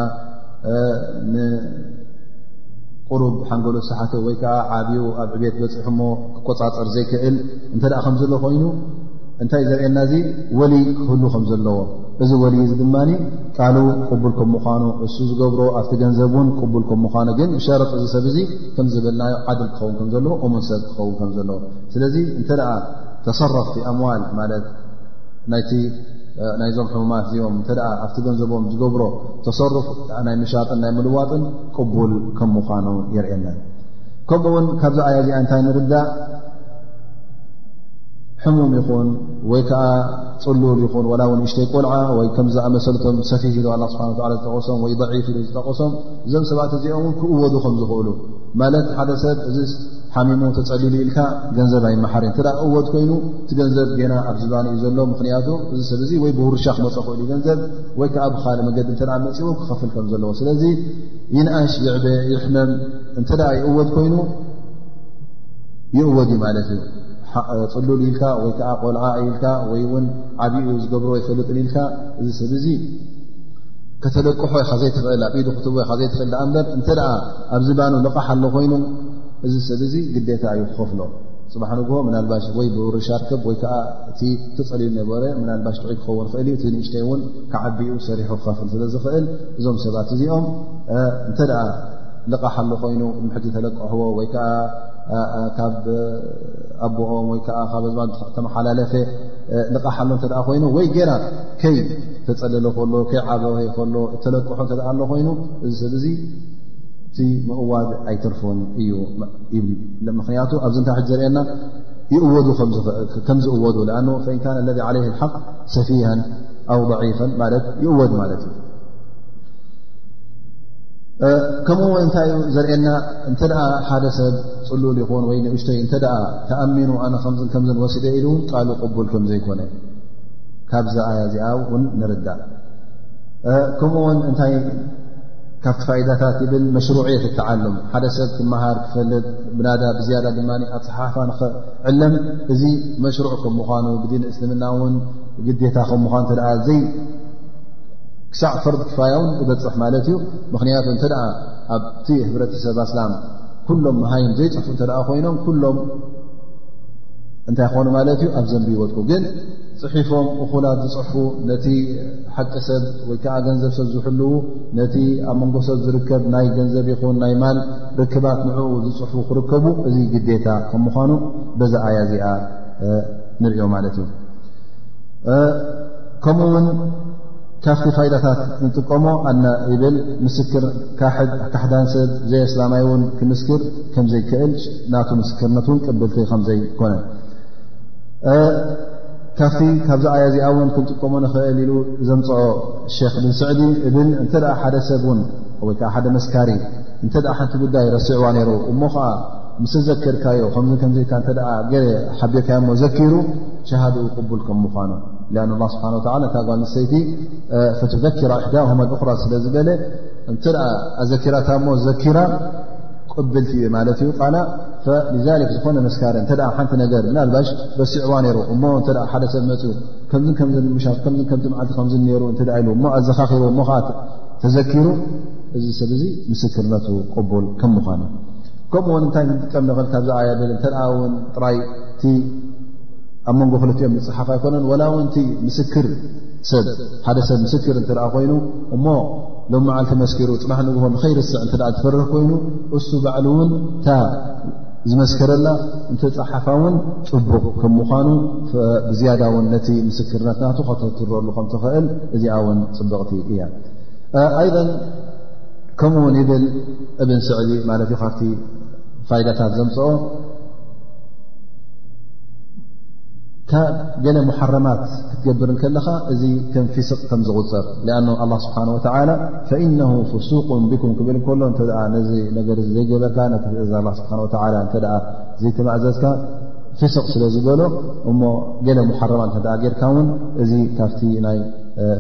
ንቁሩብ ሓንገሎ ሰሓተ ወይ ከዓ ዓብዩ ኣብ ዕቤት በፂሑሞ ክቆፃፀር ዘይክእል እንተ ከምዘሎ ኮይኑ እንታይ ዘርእየና እዚ ወልይ ክህሉ ከም ዘለዎ እዚ ወልይ እዚ ድማ ቃሉ ቅቡል ከም ምዃኑ እሱ ዝገብሮ ኣብቲ ገንዘብ እውን ቅቡል ከም ምዃኑ ግን ብሸርጢ እዚ ሰብ እዚ ከም ዝበልናዮ ዓድል ክኸውን ከም ዘለዎ እሙን ሰብ ክኸውን ከም ዘለዎ ስለዚ እንተ ደኣ ተሰረፍቲ ኣምዋል ማለት ናይቲ ናይዞም ሕሙማት እዚኦም እተ ኣብቲ ገንዘቦም ዝገብሮ ተሰርፍ ናይ ምሻጥን ናይ ምልዋጥን ቅቡል ከም ምዃኑ የርእየና ከምኡ እውን ካብዚ ኣያ እዚኣ እንታይ ንርዳእ ሕሙም ይኹን ወይ ከዓ ፅሉል ይኹን ዋላ ውን እሽተይ ቆልዓ ወይ ከም ዝኣመሰልቶም ሰፊህ ኢሉ ኣላ ስብሓ ላ ዝጠቐሶም ወይ ضዒፍ ኢሉ ዝጠቐሶም እዞም ሰባት እዚኦም ውን ክእወዱ ከም ዝኽእሉ ማለት ሓደ ሰብ እዚ ሓሚሙ ተፀሊሉ ኢልካ ገንዘብ ኣይመሓር እተ እወድ ኮይኑ እቲ ገንዘብ ገና ኣብ ዝባኒ እዩ ዘሎ ምኽንያቱ እዚ ሰብ እዚ ወይ ብውርሻ ክመፀ ክእሉ ዩ ገንዘብ ወይ ከዓ ብካልእ መገዲ እተ መፅዎ ክኸፍል ከም ዘለዎ ስለዚ ይንኣሽ ይዕበ ይሕመም እንተ ይእወድ ኮይኑ ይእወዲ ማለት እዩ ፅሉል ኢልካ ወይ ከዓ ቆልዓ ኢልካ ወይ ውን ዓብኡ ዝገብሮ ይፈልጥን ኢልካ እዚ ሰብ እዚ ከተለቅሖ ኢካ ዘይትኽእል ኣብ ኢዱ ክትቦ ካ ዘይትኽእል ዳኣ እምበር እንተ ኣብዚ ባኑ ልቓሕ ኣሎ ኮይኑ እዚ ሰብ እዚ ግዴታ እዩ ክኸፍሎ ፅባሕ ንግሆ ምናልባሽ ወይ ብውርሻ ርከብ ወይ ከዓ እቲ ተፀልዩ ነበረ ምናልባሽ ጥዑይ ክኸውን ክእል እዩ እቲ ንእሽተይ እውን ክዓቢኡ ሰሪሑ ክኸፍል ስለ ዝኽእል እዞም ሰባት እዚኦም እንተ ልቓሕ ኣሎ ኮይኑ ሕጂ ተለቀሕዎ ወይ ከዓ ካብ ኣቦኦም ወይ ከዓ ካብ ኣዝማ ተመሓላለፈ ልቓሕ ኣሎ እተ ኮይኑ ወይ ገና ከይ ተፀለለ ከሎ ከይ ዓበ ከሎ እተለቀሖ እተ ኣሎ ኮይኑ እዚ ሰብ እዙ እቲ ምእዋድ ኣይተርፎን እዩ ምክንያቱ ኣብዚ እንታይ ሕጂ ዘርእየና ይእወዱ ከም ዝእወዱ ኣ ፈኢንካ ለذ ለ ሓቅ ሰፊሃን ኣው ضዒፈን ማለት ይእወድ ማለት እዩ ከምኡ ውን እንታይ እዩ ዘርእና እንተ ሓደ ሰብ ፅሉል ይኹን ወይ ንእሽተይ እንተ ተኣሚኑ ኣነ ከምዝን ከምዝን ወሲደ ኢሉ ውን ቃሉ ቅቡል ከም ዘይኮነ ካብዛ ኣያ እዚኣ ውን ንርዳእ ከምኡ ውን እንታይ ካብቲ ፋይዳታት ይብል መሽሩዕየት ተዓሉም ሓደ ሰብ ክመሃር ክፈልጥ ብናዳ ብዝያዳ ድማ ኣፅሓፋ ንኽዕለም እዚ መሽሩዕ ከም ምኳኑ ብዲን እስልምና ውን ግዴታ ከም ምኳኑ እተ ዘይ ክሳዕ ፈርድ ክፋያ ውን ይበፅሕ ማለት እዩ ምክንያቱ እተ ኣብቲ ህብረተሰብ ኣስላም ኩሎም መሃይም ዘይፅሕፉ እተ ኮይኖም ኩሎም እንታይ ክኾኑ ማለት እዩ ኣብ ዘንቢ ይወድቁ ግን ፅሒፎም እኹላት ዝፅሕፉ ነቲ ሓቂ ሰብ ወይ ከዓ ገንዘብ ሰብ ዝሕልዉ ነቲ ኣብ መንጎ ሰብ ዝርከብ ናይ ገንዘብ ይኹን ናይ ማል ርክባት ንዕኡ ዝፅሕፉ ክርከቡ እዚ ግዴታ ከም ምኳኑ በዛ ኣያ እዚኣ ንሪኦ ማለት እዩ ከምኡ ውን ካብቲ ፋይዳታት ንጥቀሞ ኣና ይብል ምስክር ካሕድ ካሕዳን ሰብ ዘየስላማይ ውን ክምስክር ከምዘይክእል ናቱ ምስክርነት ን ቅብልቲ ከምዘይኮነ ካብቲ ካብዚ ኣያ እዚኣ ውን ክንጥቀሞ ንኽእል ኢሉ ዘምፅዖ ክ ብን ስዕዲ እብል እንተ ሓደ ሰብ ን ወይ ከዓ ሓደ መስካሪ እንተ ሓንቲ ጉዳይ ረስዕዋ ነይሩ እሞ ከዓ ምስ ዘክርካዮ ከምዚ ከምዘካ እተ ገ ሓቢርካዮ ሞ ዘኪሩ ሸሃድኡ ቅቡል ከም ምኳኑ ን ላ ስብሓን ወላ እታ ጓል ንሰይቲ ፈትዘኪራ እሕዳሁማ ኣኽራ ስለ ዝበለ እንተ ኣዘኪራታ እሞ ዘኪራ ቅብልቲ እየ ማለት እዩ ቃላ ዛሊክ ዝኾነ መስካሪ እተ ሓንቲ ነገር ምናልባሽ ረሲዕዋ ነይሩ እሞ እተ ሓደ ሰብ መፅኡ ከምዚ ከምዚ ምሻት ከ ከምቲ መዓልቲ ከምዚ ነይሩ እተ ኢሉ እሞ ኣዘኻኺሩ እሞ ከዓ ተዘኪሩ እዚ ሰብ እዚ ምስክርነቱ ቅቡል ከም ምዃኑ ከምኡውን እንታይ ንጥቀም ንኽእል ካብዚ ዓያ ብል እተ ውን ጥራይ ኣብ መንጎ ክልቲኦም ዝፅሓፍ ኣይኮነን ወላ ውንቲ ምስክር ሰብ ሓደ ሰብ ምስክር እንተ ኮይኑ እሞ ሎም መዓልቲ መስኪሩ ፅባሕ ንግሆ ንኸይርስዕ እተ ዝፈርህ ኮይኑ እሱ ባዕሉ እውን እታ ዝመስከረላ እንተ ፀሓፋ እውን ፅቡቕ ከም ምዃኑ ብዝያዳ ውን ነቲ ምስክርነት ናቱ ከተትረሉ ከም ትኽእል እዚኣ ውን ፅብቕቲ እያ ኣይን ከምኡ ውን ይብል እብን ስዕዲ ማለት እዩ ካብቲ ፋይዳታት ዘምፅኦ ካብ ገለ መሓረማት ክትገብር ከለኻ እዚ ከም ፊስቅ ከም ዝቁፅር ኣ ኣ ስብሓ ወላ ፈኢነ ፍሱቅ ብኩም ክብል ከሎ እተ ነዚ ነገር ዘይገበርካ ነቲ ትእዛ ስብሓ እተ ዘይተማእዘዝካ ፊስቅ ስለ ዝበሎ እሞ ገለ መሓረማት እተ ጌርካ እውን እዚ ካብቲ ናይ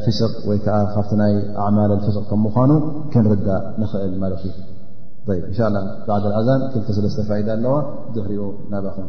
ፊስቅ ወይ ከዓ ካብቲ ናይ ኣማል ፍስቅ ከም ምኳኑ ክንርዳእ ንኽእል ማለት እዩ እንሻ ላ ባዓል ኣዛን ክልተሰለስተ ፋይዳ ኣለዋ ድሕሪኡ ናባኹም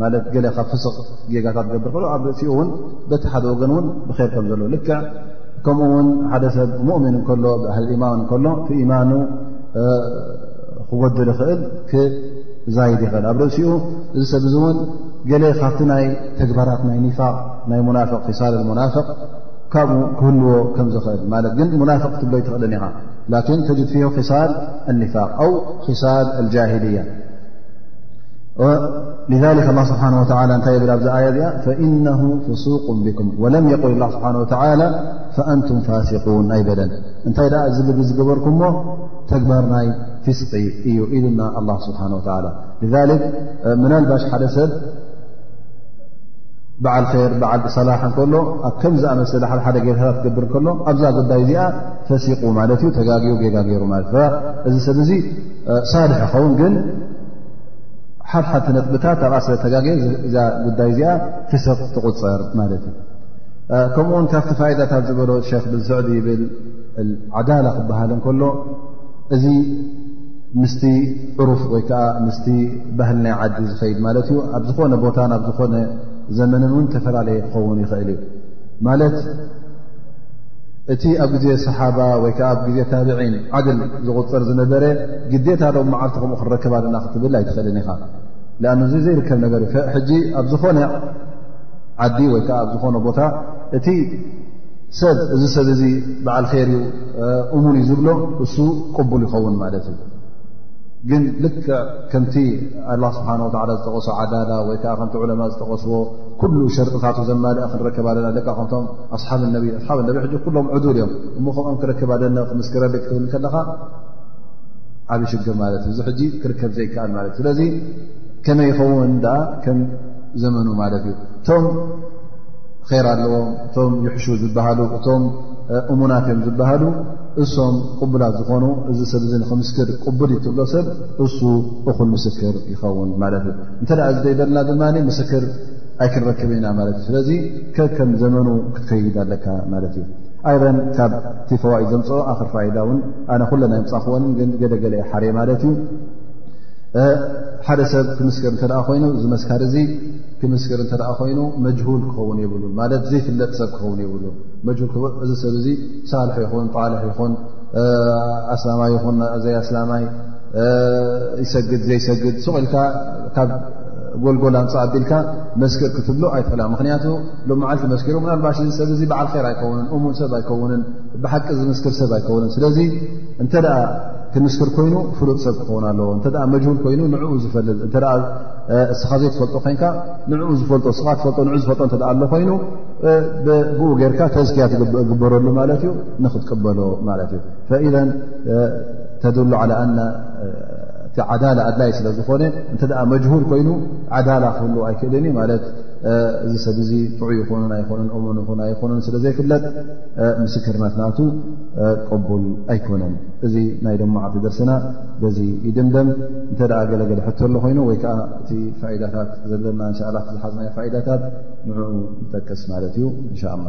ማለት ገለ ካብ ፍስቕ ጌጋታት ገብር ከሎ ኣብ ርእሲኡ እውን በቲ ሓደ ወገን እውን ብኼር ከም ዘሎ ልክዕ ከምኡ እውን ሓደ ሰብ ሙእምን እንከሎ ብኣህሊ ኢማን እንከሎ እቲ ኢማኑ ክጎድል ይኽእል ክዛይድ ይኽእል ኣብ ርእሲኡ እዚ ሰብ እዚ እውን ገለ ካብቲ ናይ ተግባራት ናይ ኒፋቅ ናይ ሙናፍቅ ፊሳል ሙናፍቅ ካብኡ ክህልዎ ከም ዝኽእል ማለት ግን ሙናፍቅ ክትብሎ ይትኽእልን ኢኻ ላኪን ተጅድ ፊ ክሳል ኣኒፋቅ ኣው ክሳል ኣልጃሂልያ ذ ላ ስብሓን ወላ እንታይ የብል ኣብዛ ኣያ እዚኣ ፈእነ ፍሱቅ ብኩም ወለም የቁል ላ ስብሓን ወላ ፈኣንቱም ፋሲቁን ኣይበለን እንታይ ደኣ እዚ ልቢ ዝገበርኩምሞ ተግባር ናይ ፍስቂ እዩ ኢሉና ኣላ ስብሓን ወላ ክ ምናልባሽ ሓደ ሰብ በዓል ር በዓል ብሰላሕ ከሎ ኣብ ከምዚ ኣመሰለ ሓሓደ ጌታታት ትገብር ከሎ ኣብዛ ጉዳይ እዚኣ ፈሲቁ ማለት እዩ ተጋጊኡ ጌጋገይሩ ማለት እዚ ሰብ እዚ ሳልሕ ይኸውን ግን ሓሓቲ ነጥብታት ኣብኣ ስለ ተጋገ እዛ ጉዳይ እዚኣ ፍሰኽ ትቁፀር ማለት እዩ ከምኡ ውን ካብቲ ፋይዳታት ዝበሎ ክ ብዝስዕዲ ይብል ዓዳላ ክበሃል እንከሎ እዚ ምስቲ ዕሩፍ ወይ ከዓ ምስቲ ባህል ናይ ዓዲ ዝኸይድ ማለት እዩ ኣብ ዝኾነ ቦታ ናብ ዝኾነ ዘመንን እውን ተፈላለየ ክኸውን ይኽእል እዩ ማለት እቲ ኣብ ግዜ ሰሓባ ወይ ከዓ ኣብ ግዜ ታብዒን ዓድል ዝቁፅር ዝነበረ ግዴታ ዶ መዓልቲ ከምኡ ክንረክብ ኣለና ክትብል ኣይትኽእልን ኢኻ ኣ እዚ ዘይርከብ ነገር እዩ ሕጂ ኣብ ዝኾነ ዓዲ ወይ ከዓ ኣብ ዝኾነ ቦታ እቲ ሰብ እዚ ሰብ እዚ በዓል ር እዩ እሙን እዩ ዝብሎ እሱ ቅቡል ይኸውን ማለት እዩ ግን ልክዕ ከምቲ ኣላ ስብሓን ወላ ዝጠቐሶ ዓዳላ ወይ ከዓ ከምቲ ዑለማ ዝጠቐስዎ ኩሉ ሸርጥታቱ ዘማልኣ ክንረከብ ኣለና ደካ ከምቶም ኣሓብ ነቢ ኣሓብ ነቢ ሕጂ ኩሎም ዕዱል እዮም እሞ ከምኦም ክረክብ ኣደነቕ ምስ ክረድእ ክትብል ከለኻ ዓብ ሽግር ማለት እዩ እዚ ሕጂ ክርከብ ዘይከኣል ማለት እዩ ስለዚ ከመይ ይኸውን ኣ ከም ዘመኑ ማለት እዩ እቶም ኼር ኣለዎም እቶም ይሕሹ ዝበሃሉ እቶም እሙናት እዮም ዝበሃሉ እሶም ቅቡላት ዝኾኑ እዚ ሰብ እዚ ንክምስክር ቅቡል ይትብሎ ሰብ እሱ እኹል ምስክር ይኸውን ማለት እዩ እንተ እዚ ዘይበልና ድማ ምስክር ኣይክንረክብ ኢና ማለት እዩ ስለዚ ከከም ዘመኑ ክትከይድ ኣለካ ማለት እዩ ኣይን ካብቲ ፈዋኢድ ዘምፅኦ ኣክር ፋይዳ እውን ኣነ ኩለ ናይ ምፃክዎን ግን ገደገለ ሓር ማለት እዩ ሓደ ሰብ ክምስክር እተ ኮይኑ እዚ መስካር እዚ ክምስክር እተ ኮይኑ መጅሁል ክኸውን የብሉ ማለት ዘይፍለጥ ሰብ ክኸውን የብሉ እዚ ሰብ እዚ ሳልሒ ይኹን ጣልሒ ይኹን ኣስላማይ ይኹን ዘይ ኣስላማይ ይሰግድ ዘይሰግድ ሱቕ ኢልካ ጎልጎል ኣምፃእ ኣቢልካ መስክር ክትብሎ ኣይትኽእላ ምክንያቱ ሎም መዓልቲ መስኪሮ ምናልባሽ እዚ ሰብ እዚ በዓል ር ኣይከውንን እሙን ሰብ ኣይከውንን ብሓቂ ዝምስክር ሰብ ኣይከውንን ስለዚ እንተ ክምስክር ኮይኑ ፍሉጥ ሰብ ክኸውን ኣለዎ እተ መጅሁል ኮይኑ ንኡ ዝፈል እስኻ ዘይትፈልጦ ኮይንካ ንኡ ዝፈልጦ ስኻ ትፈልጦ ን ዝፈልጦ እተ ኣሎ ኮይኑ ብኡ ጌርካ ተዝክያ ትግበረሉ ማለት እዩ ንክትቅበሎ ማለት እዩ ተድሉ ላ እቲ ዓዳላ ኣድላይ ስለ ዝኾነ እንተ መጅሁል ኮይኑ ዓዳላ ክህሉ ኣይክእልን እዩ ማለት እዚ ሰብ እዚ ጥዑ ይኹንን ኣይኮነን እሙን ይኹን ኣይኮነን ስለ ዘይፍለጥ ምስክርነት ናቱ ቅቡል ኣይኮነን እዚ ናይ ደሞ ዓዲ ደርስና በዚ ይድምደም እንተ ገለገለ ሕቶ ሎ ኮይኑ ወይ ከዓ እቲ ፋይዳታት ዘለና እንሻ ላ ክዝሓዝናዮ ፋይዳታት ንዕኡ ንጠቅስ ማለት እዩ እንሻ ላ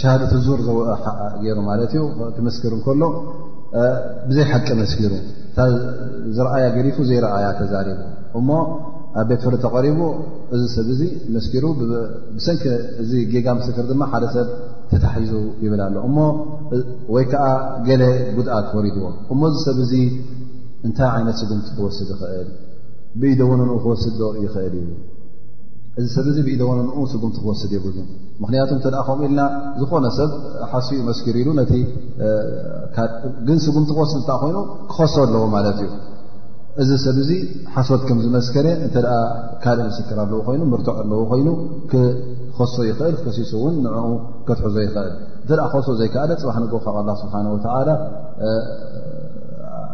ሸሃደት ዙር ዘወ ገይሩ ማለት እዩ ክመስክር እንከሎ ብዘይ ሓቂ መስኪሩ ዝረኣያ ገዲፉ ዘይረኣያ ተዛሪቡ እሞ ኣብ ቤት ፍርዲ ተቐሪቡ እዚ ሰብ እዚ መስኪሩ ብሰንኪ እዚ ጌጋ ምስክር ድማ ሓደ ሰብ ተታሒዙ ይብል ኣሎ እሞ ወይ ከዓ ገለ ጉድኣት ወሪድዎ እሞ እዚ ሰብ እዚ እንታይ ዓይነት ስጉምቲ ክወስድ ይኽእል ብኢደወነንኡ ክወስድ ዶ ይኽእል እዩ እዚ ሰብ እዚ ብኢደወነንኡ ስጉምቲ ክወስድ የብሉ ምክንያቱ እተ ከምኡ ኢልና ዝኾነ ሰብ ሓሱ መስኪር ኢሉ ነቲ ግን ስጉምቲ ክወስድ እታ ኮይኑ ክኸሶ ኣለዎ ማለት እዩ እዚ ሰብ እዚ ሓሶት ከም ዝመስከረ እተ ካልእ ምስክር ኣለዎ ኮይኑ ምርትዕ ኣለዎ ኮይኑ ክኸሶ ይኽእል ክከሲሱ እውን ንኡ ከትሕዞ ይኽእል እተ ክኸሶ ዘይከኣለ ፅባሕ ንግ ካብ ኣላ ስብሓ ወላ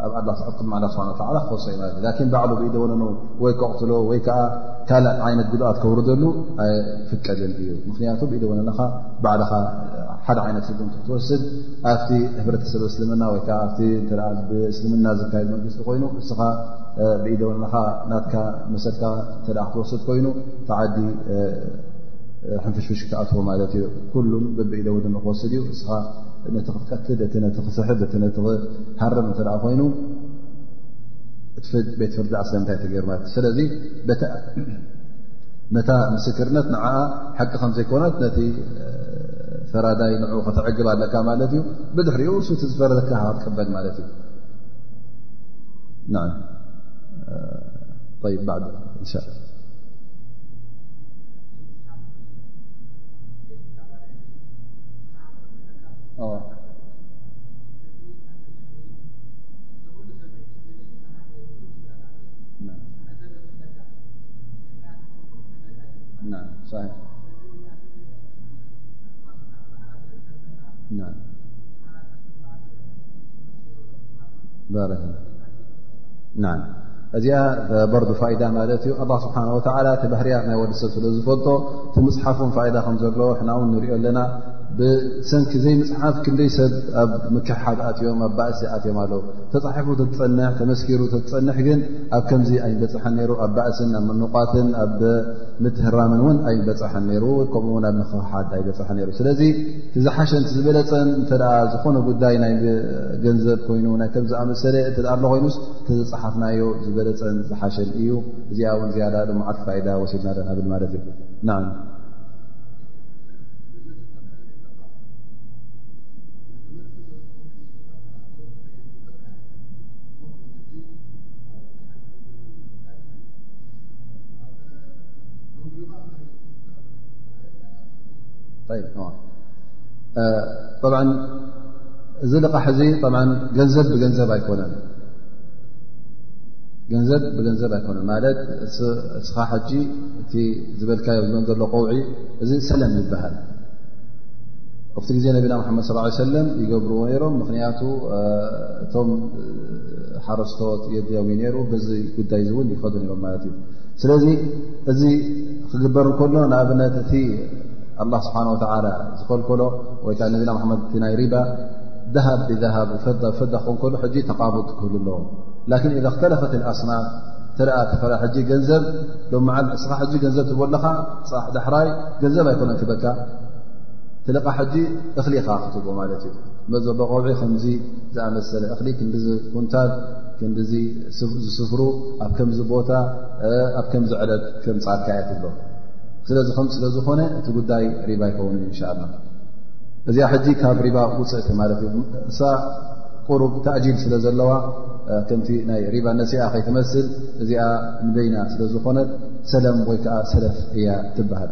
ኣብ ኣላ ስዕብ ክልሚ ኣላ ስብሓ ክኸሶ ዩ ማለት እዩ ላን ባዕሉ ብኢደወነኑ ወይ ከቕትሎ ወይ ከዓ ካልእ ዓይነት ጉድኣት ከውርደሉ ኣይፍቀድን እዩ ምክንያቱ ኢደ ወነኻ ባዕልኻ ሓደ ዓይነት ስጉምቲ ክትወስድ ኣብቲ ህብረተሰብ እስልምና ወይከዓ ኣ ብእስልምና ዝካየድ መንግስቲ ኮይኑ እስኻ ብኢደ ወነኻ ናትካ መሰልካ እተ ክትወስድ ኮይኑ ተዓዲ ሕንፍሽፍሽ ክኣትዎ ማለት እዩ ኩሉ ብብኢደ ወ ክወስድ እዩ እስኻ ነቲ ክትቀትል እቲ ነቲ ክስሕብ እቲ ነቲ ክሃርም እተ ኮይኑ እትፍድ ቤት ፍርዲ ኣስለምታይ ተገይሩ ማለት እዩ ነታ ምስክርነት ንዓ ሓቂ ከም ዘይኮነት ነቲ ፈራዳይ ንኡ ከተዕግብ ኣለካ ማለት እዩ ብድሕሪኡ ሱቲ ዝፈረደካ ክትቅበል ማለት እዩ እዚኣ በርዱ ፋይዳ ማለት እዩ ኣላ ስብሓን ወተላ እቲ ባህርያት ናይ ወዲሰብ ስለ ዝፈልጦ እቲ ምፅሓፍን ፋይዳ ከም ዘለዎ ሕና እውን ንሪኦ ኣለና ብሰንኪ ዘይምፅሓፍ ክንደይ ሰብ ኣብ ምክሕሓብ ኣትዮም ኣብ ባእሲ ኣትዮም ኣለዉ ተፃሒፉ ተትፀንሕ ተመስኪሩ ተትፀንሕ ግን ኣብ ከምዚ ኣይንበፅሐን ነይሩ ኣብ ባእስን ኣብ ምንቋትን ኣብ ምትህራምን እውን ኣይንበፅሐን ነይሩ ከምኡውን ኣብ ምክሓድ ኣይበፅሐን ነይሩ ስለዚ ትዝሓሸን ዝበለፀን እንተ ዝኾነ ጉዳይ ናይ ገንዘብ ኮይኑ ናይ ከም ዝኣመሰለ እተ ኣሎ ኮይኑስ ተዘፃሓፍናዮ ዝበለፀን ዝሓሸን እዩ እዚኣ እውን ዝያዳ ልምዓት ፋይዳ ወሲድና ደናብል ማለት እዩ ን እዚ ልቓሕ እዚ ገንዘብ ብገንዘብ ኣይኮነን ገንዘብ ብገንዘብ ኣይኮነን ማለት እስኻ ሕጂ እቲ ዝበልካዮ ዝመ ዘሎ ቆውዒ እዚ ሰለም ይበሃል ኣብቲ ግዜ ነቢና መሓመድ ስ ሰለም ይገብርዎ ነይሮም ምኽንያቱ እቶም ሓረስቶት የድልዮም እዩ ነይሩ በዚ ጉዳይ እዚ እውን ይኸዱ ነይሮም ማለት እዩ ስለዚ እዚ ክግበር እንከሎ ንኣብነት እቲ ኣላ ስብሓን ወተላ ዝኸልከሎ ወይ ከዓ ነቢና መሓመድ እቲ ናይ ሪባ ዛሃብ ብዛሃብ ፈዳ ፈዳ ክኸን ከሎ ሕጂ ተቃቡጥ ክህሉ ኣለዎ ላኪን እዛ ክተለፈት ኣስናፍ ተኣ ተፈራ ሕጂ ገንዘብ ሎመዓል እስኻ ሕጂ ገንዘብ ትቦለኻ ፃሕ ዳሕራይ ገንዘብ ኣይኮነን ክበካ ትልቃ ሕጂ እኽሊ ኢኻ ክትቦ ማለት እዩ መዞ በቆብዒ ከምዚ ዝኣመሰለ እኽሊ ክንዲ ኩንታል ክንዲ ዝስፍሩ ኣብ ከምዚ ቦታ ኣብ ከምዚ ዕለት ከም ፃርካያ ትብሎ ስለዚ ከም ስለ ዝኾነ እቲ ጉዳይ ሪባ ይከውን ዩ እንሻ ላ እዚኣ ሕጂ ካብ ሪባ ውፅእቲ ማለት እዩ እሳ ቁሩብ ተእጂል ስለ ዘለዋ ከምቲ ናይ ሪባ ነሲኣ ከይትመስል እዚኣ ንበይና ስለ ዝኾነት ሰለም ወይ ከዓ ሰለፍ እያ ትበሃል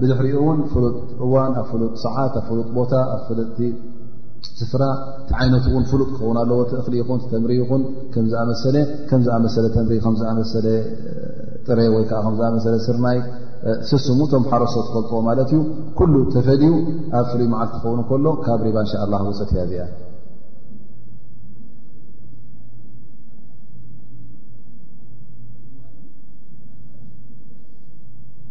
ብድሕሪኡ እውን ፍሉጥ እዋን ኣብ ፍሉጥ ሰዓት ኣብ ፍሉጥ ቦታ ኣብ ፍልጥቲ ስፍራ እቲ ዓይነቱ እውን ፍሉጥ ክኸውን ኣለዎ እቲ እኽሊ ይኹን ተምሪ ይኹን ከምዝኣመሰለ ከምዝኣመሰለ ተምሪ ከምዝኣመሰለ ጥረ ወይ ከዓ ከምዝኣመሰለ ስርናይ ስስሙ እቶም ሓረሶ ትፈልጥዎ ማለት እዩ ኩሉ ተፈድዩ ኣብ ፍሉይ መዓልቲ ክኸውን ከሎ ካብ ሪባ እንሻ ላ ወፀት እያ እዚኣ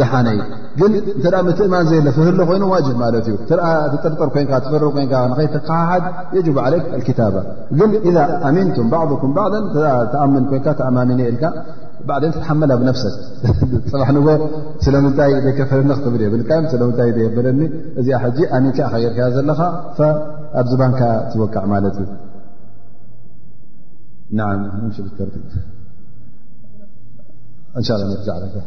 ደሓነ እዩ ግን እንተ ምትእማን ዘየለ ፍህሎ ኮይኑ ዋጅብ ማለት እዩ ተ ትጥርጥር ኮንካ ትፈር ኮንካ ንኸይተካሓሓድ የጅቡ ዓለይክ ኣልክታባ ግን እዛ ኣሚንቱም ባዕኩም ባዕ ተኣምን ኮንካ ተኣማሚኒ ኢልካ ባዕ ትትሓመል ኣብ ነፍሰ ፅባሕ ንጎ ስለምንታይ ዘይከፈለኒ ክትብል የብልካ ስለምንታይ ዘየበለኒ እዚኣ ሕጂ ኣሚንካ ከይርካያ ዘለኻ ኣብ ዝባንካ ትወቃዕ ማለት እዩ ን ሽ ብተር እንሻ ላ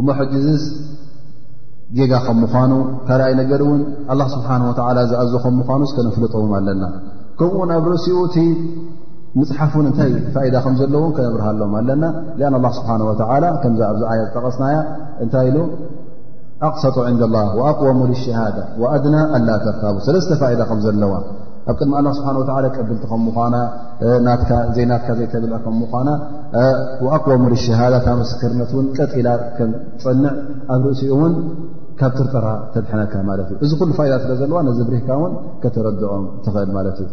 እሞ ሕጂ እዚስ ጌጋ ከም ምዃኑ ካልኣይ ነገር እውን ኣላ ስብሓን ወላ ዝኣዞ ከም ምዃኑ እስከ ነፍልጠዎም ኣለና ከምኡውን ኣብ ርእሲኡ እቲ ምፅሓፍ እውን እንታይ ፋይዳ ከም ዘለዎን ከነብርሃሎም ኣለና ሊኣን ኣላ ስብሓን ወላ ከምዛ ኣብዚ ኣያ ዝጠቐስናያ እንታይ ኢሉ ኣቕሰጡ ዕንድ ላ ወኣቅወሙ ልሸሃዳ ወኣድና ኣላ ተርካቡ ሰለስተ ፋይዳ ከም ዘለዋ ኣብ ቅድሚ ኣላ ስብሓን ወላ ቀብልቲ ከም ምኳና ናትካ ዘይናትካ ዘይተብልዐ ከም ምኳና ኣቅወሙር ሸሃዳ እታ ምስክርነት እውን ቀጥ ኢላ ከም ፀንዕ ኣብ ርእሲኡ እውን ካብ ጥርጠራ ተድሐነካ ማለት እዩ እዚ ኩሉ ፋይዳ ስለ ዘለዋ ነዚ ብሪህካ እውን ከተረድኦም ትኽእል ማለት እዩ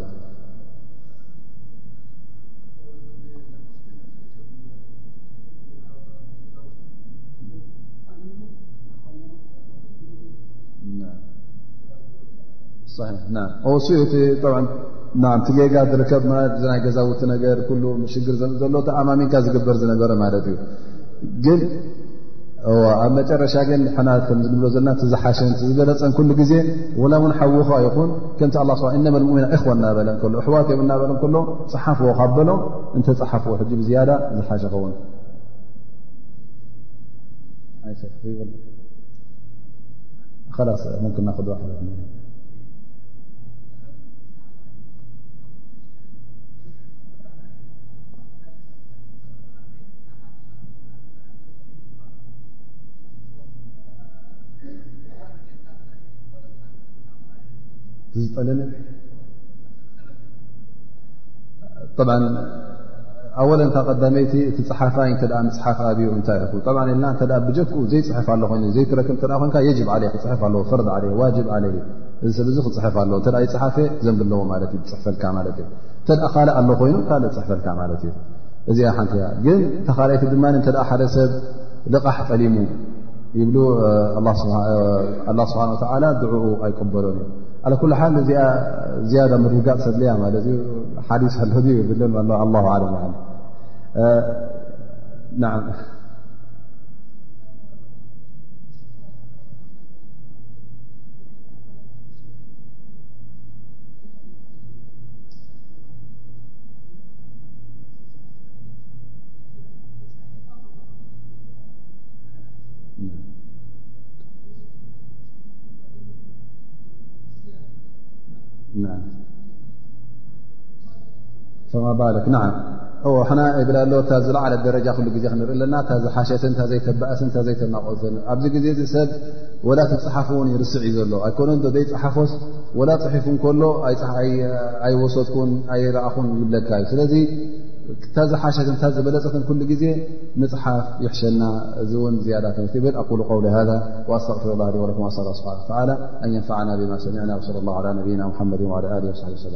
ص እቲ ጌጋ ዝርከብ ናይ ገዛውቲ ነገር ኩሉ ሽግር ዘሎ ተኣማሚንካ ዝግበር ዝነበረ ማለት እዩ ግን ኣብ መጨረሻ ግን ሕና ከምዝንብሎ ዘለና ትዝሓሸን ዝበለፀን ኩሉ ግዜ ወላ እውን ሓዉካ ይኹን ከምቲ ኣ ስ እነመ ሙእሚና እኽወ እናበለ ከሎ ኣሕዋት ዮም እናበለ ከሎ ፀሓፍዎ ካብ በሎ እንተፀሓፍዎ ሕጂ ብዝያዳ ዝሓሸ ኸውን ላስ ም ክናክዶ ዝጠለለ ብ ኣወለ እታ ቀዳመይቲ እቲ ፅሓፋይ እተ ምፅሓፍ ኣብዩ እንታይ ኹ ልና ብጀክኡ ዘይፅሕፍ ኣሎ ኮይኑ ዘይትረክብ ኮይንካ የጅብ ለ ክፅሕፍ ኣለዎ ፈርድ ለ ዋጅብ ለ እዚ ሰብ እዚ ክፅሕፍ ኣለዎ እተ ይፅሓፈ ዘንብ ኣለዎ ማለት እዩ ፅሕፈልካ ማለት እዩ እተ ካልእ ኣሎ ኮይኑ ካልእ ፅሕፈልካ ማለት እዩ እዚኣ ሓንቲ እያ ግን እተ ካልይቲ ድማ እተ ሓደ ሰብ ልቓሕ ጠሊሙ ይብሉ ኣላ ስብሓን ወተዓላ ድዕኡ ኣይቀበሎን እዩ ኣለ ኩሉ ሓል እዚኣ ዝያዳ ምርጋፅ ሰድለያ ማለት እዩ ሓዲስ ኣሎ ዩ የብለን ኣ ኣላ ዓለ ና ና ብ ሎ ዝለዓለ ደረጃ ሉ ዜ ክንርኢ ኣለና ታ ዝሓሸትን ዘይተባእስን ዘይተናቆትን ኣብዚ ዜ ሰብ ወላ ትፅሓፍ እውን ይርስዕ እዩ ዘሎ ኣይኮነ ዶ ዘይፅሓፎስ ወላ ፅሒፉ ከሎ ኣይወሰትኩን ኣይረኣኹን ይብለካ እዩ ስለዚ እታ ዝሓሸት እታ ዝበለፀትን ኩሉ ግዜ ምፅሓፍ ይሕሸና እዚ እውን ዝያዳ ትብል ኣቁ ቀውሊ ሃ ኣስተቕፍሩ ላ ወኩም ኣሳ ስብሓ ላ ኣን የንፋዓና ብማ ሰሚዕና ለ ላ ላ ነብና ሓመድ ሳ ሰላ